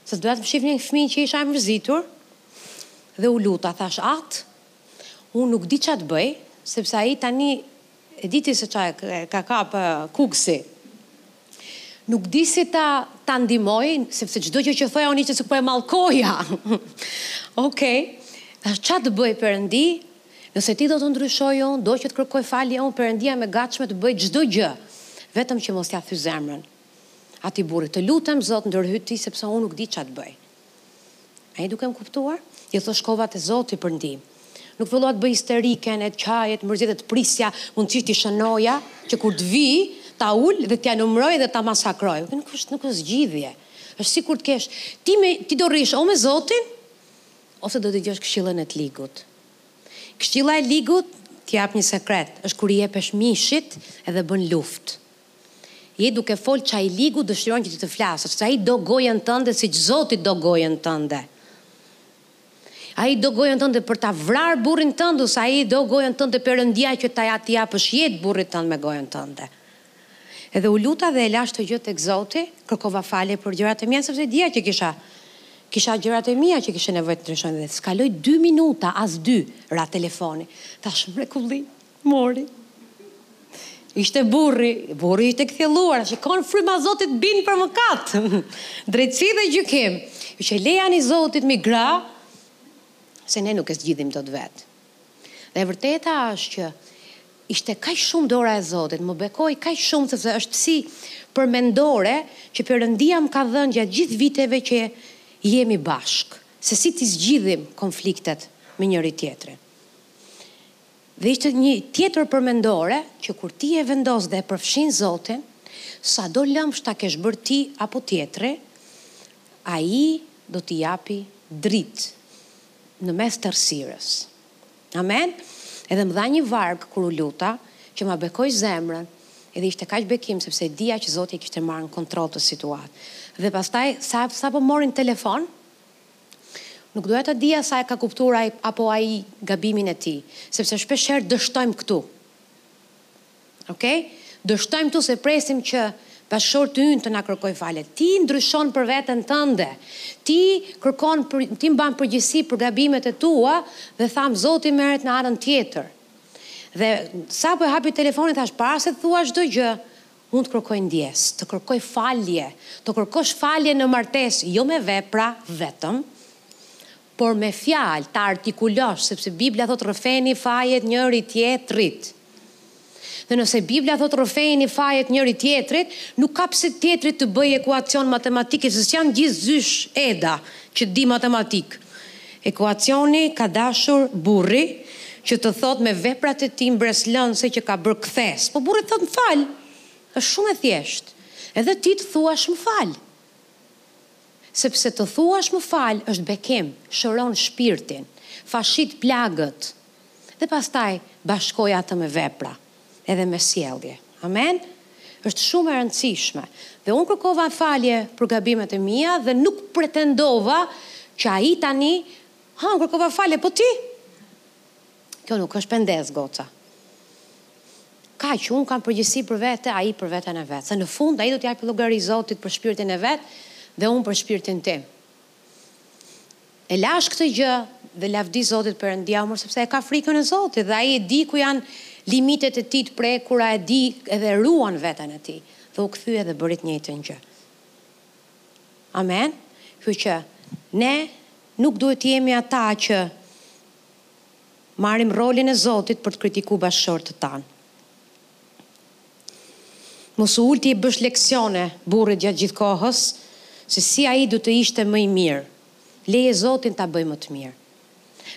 se s'doja të më shifnin fëmijët që isha e mërzitur dhe u luta thash at unë nuk di ça të bëj sepse ai tani e di ti se ç'e ka kap kukësi nuk di si ta ndihmoj sepse çdo gjë që thoja unë ishte sikur po e mallkoja ok thash ça të bëj perëndi Nëse ti do të ndryshoj unë do që të kërkoj falje unë perëndi jam e gatshme të bëj çdo gjë vetëm që mos ja thy zemrën atij burri të lutem zot ndërhy ti sepse unë nuk di ça të bëj a je duke më kuptuar i thashë shkova te zoti për ndihmë nuk fillova të bëj histeriken e të qaja të mërzitem të prisja mundësisht t'i shënoja që kur të vij ta ul dhe t'ia numëroj dhe ta masakroj nuk është nuk është zgjidhje është sikur të kesh ti me ti do rrish o me zotin Ose do të dëgjosh këshillën e të ligut. Këshilla e ligut, të jap një sekret, është kur i jepesh mishit dhe bën luftë. Je duke fol ça i ligu dëshiron që ti të flasësh, se ai do gojën tënde siç Zoti do gojën tënde. Ai do gojën tënde për ta vrarë burrin tënd ose ai do gojën tënde Perëndia që ta ja t'i japësh jetë burrit tënd me gojën tënde. Edhe u luta dhe e lashë çdo gjë tek Zoti, kërkova falje për gjërat e mia sepse e dija që kisha kisha gjërat e mia që kishin nevojë të ndryshojnë dhe s'kaloi dy minuta as dy ra telefoni. Thashë mrekulli, mori. Ishte burri, burri ishte kthjelluar, shikon fryma Zotit bind për mëkat. Drejtësi dhe gjykim. Kështu që lejani Zotit mi gra se ne nuk e zgjidhim dot vetë. Dhe e vërteta është që ishte kaq shumë dora e Zotit, më bekoi kaq shumë sepse është si përmendore që Perëndia më ka dhënë gjatë gjithë viteve që jemi bashkë, se si t'i zgjidhim konfliktet me njëri-tjetrin. Dhe ishte një tjetër përmendore që kur ti e vendos dhe e përfshin Zotin, sado lëmsh ta kesh bërë ti apo tjetri, Ai do t'i japi dritë. në mes të errësirës. Amen! Edhe më dha një varg kur u luta, që ma bekoi zemrën, edhe ishte kaq bekim sepse e dija që Zoti e kishte marrë në kontroll këtë situatë. Dhe pastaj sa sapo morin telefon, nuk duhet ta dija sa e ka kuptuar ai apo ai gabimin e tij, sepse shpeshherë dështojmë këtu. Ok? Dështojmë këtu se presim që bashkëshorti ynë të na kërkojë falje. Ti ndryshon për veten tënde. Ti kërkon për, ti mban përgjegjësi për gabimet e tua dhe thamë Zoti merret në anën tjetër. Dhe sapo e hapi telefonin thashë para se të thuash çdo gjë, unë të kërkoj ndjesë, të kërkoj falje, të kërkosh falje në martesë, jo me vepra vetëm, por me fjalë ta artikulosh sepse Bibla thotë rrëfejini fajet njëri tjetrit dhe nëse Bibla thotë rrëfejini fajet njëri tjetrit nuk ka pse tjetri të bëjë ekuacion matematike se s'janë gjithë zysh Eda që di matematikë ekuacioni ka dashur burri që të thotë me veprat e tij mbreslënëse që ka bërë kthesë po burrit të thotë më fal është shumë e thjeshtë edhe ti të thuash më fal. Sepse të thuash më fal është bekim, shëron shpirtin, fashit plagët dhe pastaj bashkojë atë me vepra edhe me sjellje. Amen? Është shumë e rëndësishme. Dhe unë kërkova falje për gabimet e mia dhe nuk pretendova që ai tani, Ha, unë kërkova falje, po ti? Kjo nuk është pendesë, goca. Kaq, unë kam përgjegjësi për vete, ai për veten e vet. Se në fund, ai do t'i japë llogari Zotit për shpirtin e vet, dhe unë për shpirtin tim. E lashë këtë gjë, dhe lavdi Zotit Perëndia e mori, sepse e ka frikën e Zotit, dhe ai e di ku janë limitet e tij tek krenaria e di edhe ruan veten e tij, dhe u kthye edhe bëri të njëjtën gjë. Amen? Kështu që, ne nuk duhet të jemi ata që marrim rolin e Zotit për të kritiku bashkëshortët tanë. Mos u ul t'i bësh leksione burrit gjatë gjithë kohës se si ai do të ishte më i mirë. Leje Zotin ta bëjë më të mirë.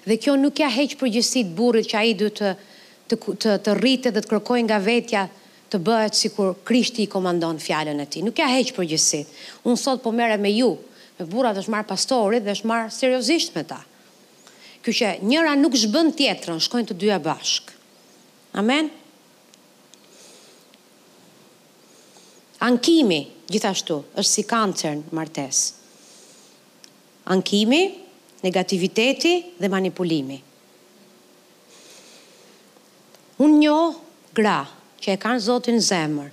Dhe kjo nuk ia heq përgjegjësitë burrit që ai duhet të të të rritet dhe të kërkojë nga vetja të bëhet sikur Krishti i komandon në fjalën e tij. Nuk ia heq përgjegjësitë. Unë sot po merrem me ju, me burrat është marrë pastori dhe është marrë seriozisht me ta. Kjo që njëra nuk zhbën tjetrën, shkojnë të dyja bashkë. Amen? Ankimi, gjithashtu, është si kancer në martesë. Ankimi, negativiteti dhe manipulimi. Unë njoh gra që e kanë Zotin në zemër,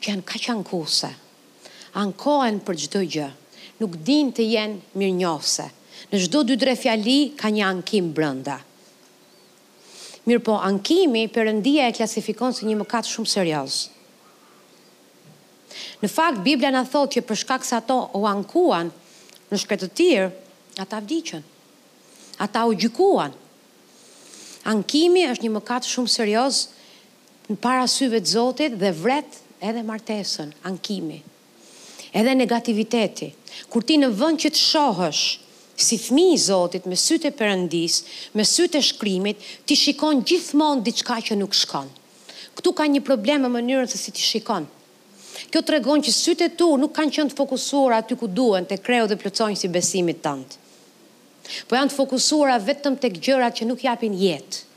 që janë kaq ankuese, Ankohen për çdo gjë. Nuk dinë të jenë mirënjohëse. Në çdo dy-tre fjali ka një ankim brenda. Mirëpo, ankimi, Perëndia e klasifikon si një mëkat shumë serioz. Në fakt, Bibla na thotë që për shkak se ato u ankuan në shkretëtirë, ata vdiqën. Ata u gjykuan. Ankimi është një mëkat shumë serioz para syve të Zotit dhe vret edhe martesën, ankimi. Edhe negativiteti. Kur ti në vend që të shohësh si fëmijë i Zotit me sytë e Perëndisë, me sytë e shkrimit, ti shikon gjithmonë diçka që nuk shkon. Këtu ka një problem me mënyrën se si ti shikon. Kjo tregon që sytë e tu nuk kanë qenë të fokusuara aty ku duhen, te kreu dhe plotësonjësi i besimit tënd. Po janë të fokusuara vetëm tek gjërat që nuk japin jetë.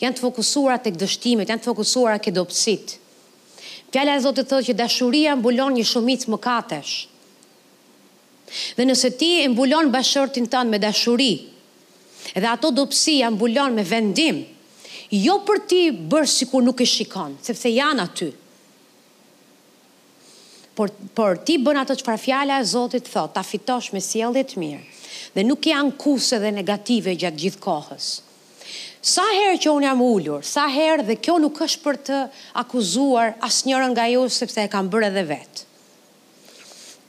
Janë të fokusuara tek dështimet, janë të fokusuara te dobësitë. Fjala e Zotit thotë që dashuria mbulon një shumicë mëkatesh. Dhe nëse ti e mbulon bashkëshortin tënd me dashuri, dhe ato dobësi ia mbulon me vendim, jo për të bërë sikur nuk i shikon, sepse janë aty. Por, por, ti bën atë çfarë Fjala e Zotit thotë, ta fitosh me sjellje të mirë, dhe nuk je ankuese dhe negative gjatë gjithë kohës. Sa herë që unë jam ulur, sa herë, dhe kjo nuk është për të akuzuar asnjërën nga ju, sepse e kam bërë edhe vetë.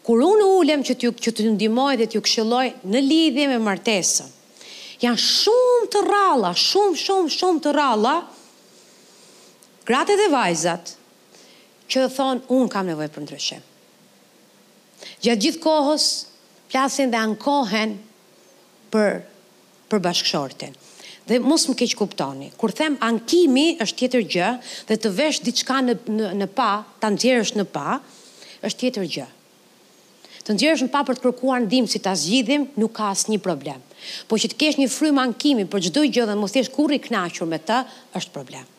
Kur unë ulem që t'ju, që t'ju ndihmoj dhe t'ju këshilloj në lidhje me martesën, janë shumë të rralla, shumë, shumë, shumë të rralla, gratë dhe vajzat, që thonë unë kam nevojë për ndryshim. Gjatë gjithë kohës flasin dhe ankohen për për bashkëshortin. Dhe mos më keqkuptoni, kur them ankimi është tjetër gjë dhe të vesh diçka në në në pah, ta nxjerrësh në pah, është tjetër gjë. Të nxjerrësh në pah për të kërkuar ndihmë si ta zgjidhim nuk ka asnjë problem. Po që të kesh një frymë ankimi për çdo gjë dhe mos jesh kurrë i kënaqur me të, është problem.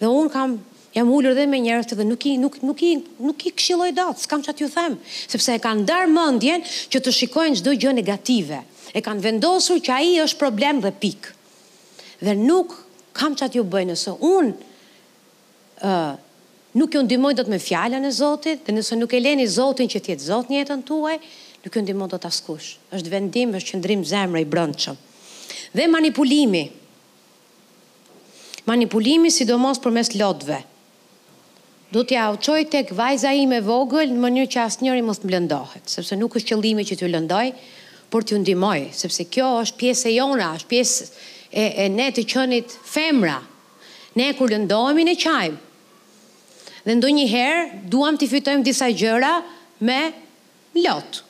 Dhe unë kam jam ulur dhe me njerëz që dhe nuk i nuk nuk i nuk i këshilloj dot, s'kam ça t'ju them, sepse e kanë ndarë mendjen që të shikojnë çdo gjë negative. E kanë vendosur që ai është problem dhe pik. Dhe nuk kam ça t'ju bëj nëse unë ë uh, nuk ju ndihmoj dot me fjalën e Zotit dhe nëse nuk e leni Zotin që të jetë Zot në jetën tuaj, nuk ju ndihmon dot askush. Është vendim, është qëndrim zemre i brendshëm. Dhe manipulimi, Manipulimi sidomos përmes lotëve. Do t'jua çoj tek vajza ime e vogël në mënyrë që asnjëri mos të më lëndohet, sepse nuk është qëllimi që t'ju lëndoj, por t'ju ndihmoj, sepse kjo është pjesë e jona, është pjesë e e ne të qenit femra. Ne kur lëndohemi ne qajmë. Dhe ndonjëherë duam t'i fitojmë disa gjëra me lotë.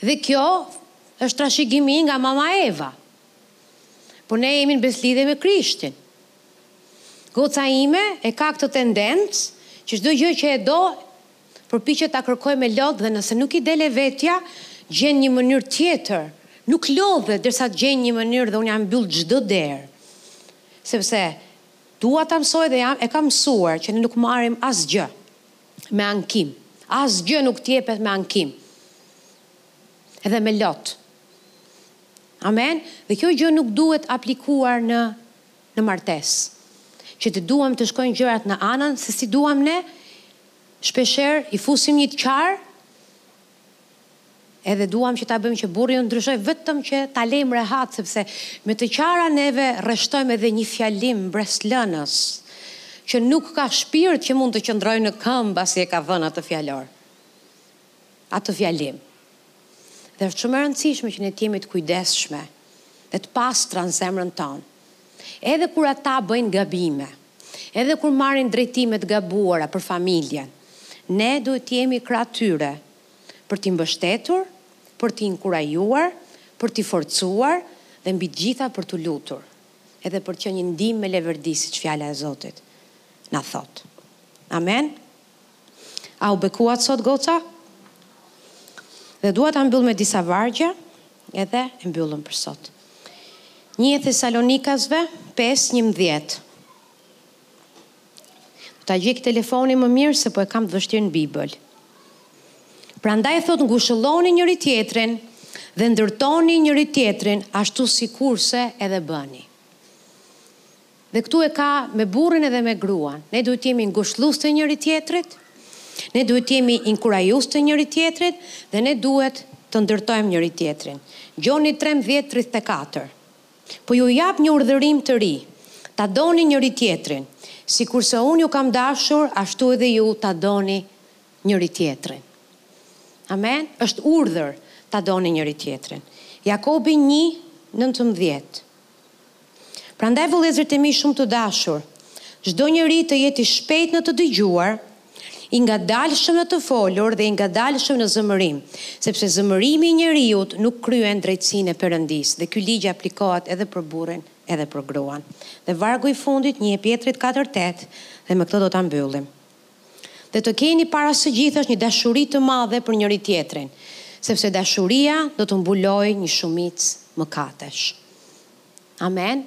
Dhe kjo është trashëgimi nga mama Eva. Po ne jemi në beslidhje me Krishtin. Goca ime e ka këtë tendencë që çdo gjë që e do përpiqet ta kërkojë me lot dhe nëse nuk i del e vetja, gjen një mënyrë tjetër. Nuk lodhet derisa të gjejë një mënyrë dhe unë ia mbyll çdo derë. Sepse dua ta mësoj dhe ia, e kam mësuar që ne nuk marrim asgjë me ankim. Asgjë nuk të jepet me ankim. Edhe me lot. Amen dhe kjo gjë nuk duhet aplikuar në në martesë që të duam të shkojnë gjërat në anën se si duam ne shpeshherë i fusim një të qarë edhe duam që ta bëjmë që burri të ndryshojë vetëm që ta lejmë rehat sepse me të qara neve rreshtojmë edhe një fjalim mbreslënës që nuk ka shpirt që mund të qëndrojë në këmbë pasi e ka dhënë atë fjalor. atë fjalim. Dhe është shumë e rëndësishme që ne të jemi të kujdesshme dhe të pastra në zemrën tonë. Edhe kur ata bëjnë gabime, edhe kur marrin drejtime të gabuara për familjen, ne duhet të jemi krah tyre për t'i mbështetur, për t'i inkurajuar, për t'i forcuar dhe mbi të gjitha për t'u lutur, edhe për të qenë një ndihmë me leverdi siç fjala e Zotit na thotë. Amen. A u bekuat sot goca? Dhe dua ta mbyll me disa vargje, edhe e mbyllëm për sot. Një e Thesalonikasve 5:11. Do ta gjej te telefoni më mirë se po e kam të vështirë në Bibël. Prandaj thotë ngushëlloni njëri tjetrin dhe ndërtoni njëri tjetrin ashtu sikurse edhe bëni. Dhe këtu e ka me burrin edhe me gruan. Ne duhet të jemi ngushëllues të njëri tjetrit, ne duhet të jemi inkurajues të njëri tjetrit dhe ne duhet të ndërtojmë njëri tjetrin. Gjoni trembëdhjetë tridhjetë e katër. Po ju jap një urdhërim të ri, ta doni njëri tjetrin, sikurse unë ju kam dashur ashtu edhe ju ta doni njëri tjetrin. Amen? Është urdhër ta doni njëri tjetrin. Jakobi një, nëntëmbëdhjetë. Prandaj vëllezërit e mi shumë të dashur, çdo njeri të jetë i shpejtë në të dëgjuar, i ngadalshëm në të folur dhe i ngadalshëm në zemërim, sepse zemërimi i njeriut nuk kryen drejtësinë e Perëndisë dhe ky ligj aplikohet edhe për burrin edhe për gruan. Dhe vargu i fundit, një e Pjetrit katër tetë, dhe me këtë do ta mbyllim. dhe të keni para së gjithash një dashuri të madhe për njëri-tjetrin, sepse dashuria do të mbulojë një shumicë mëkatesh. Amen.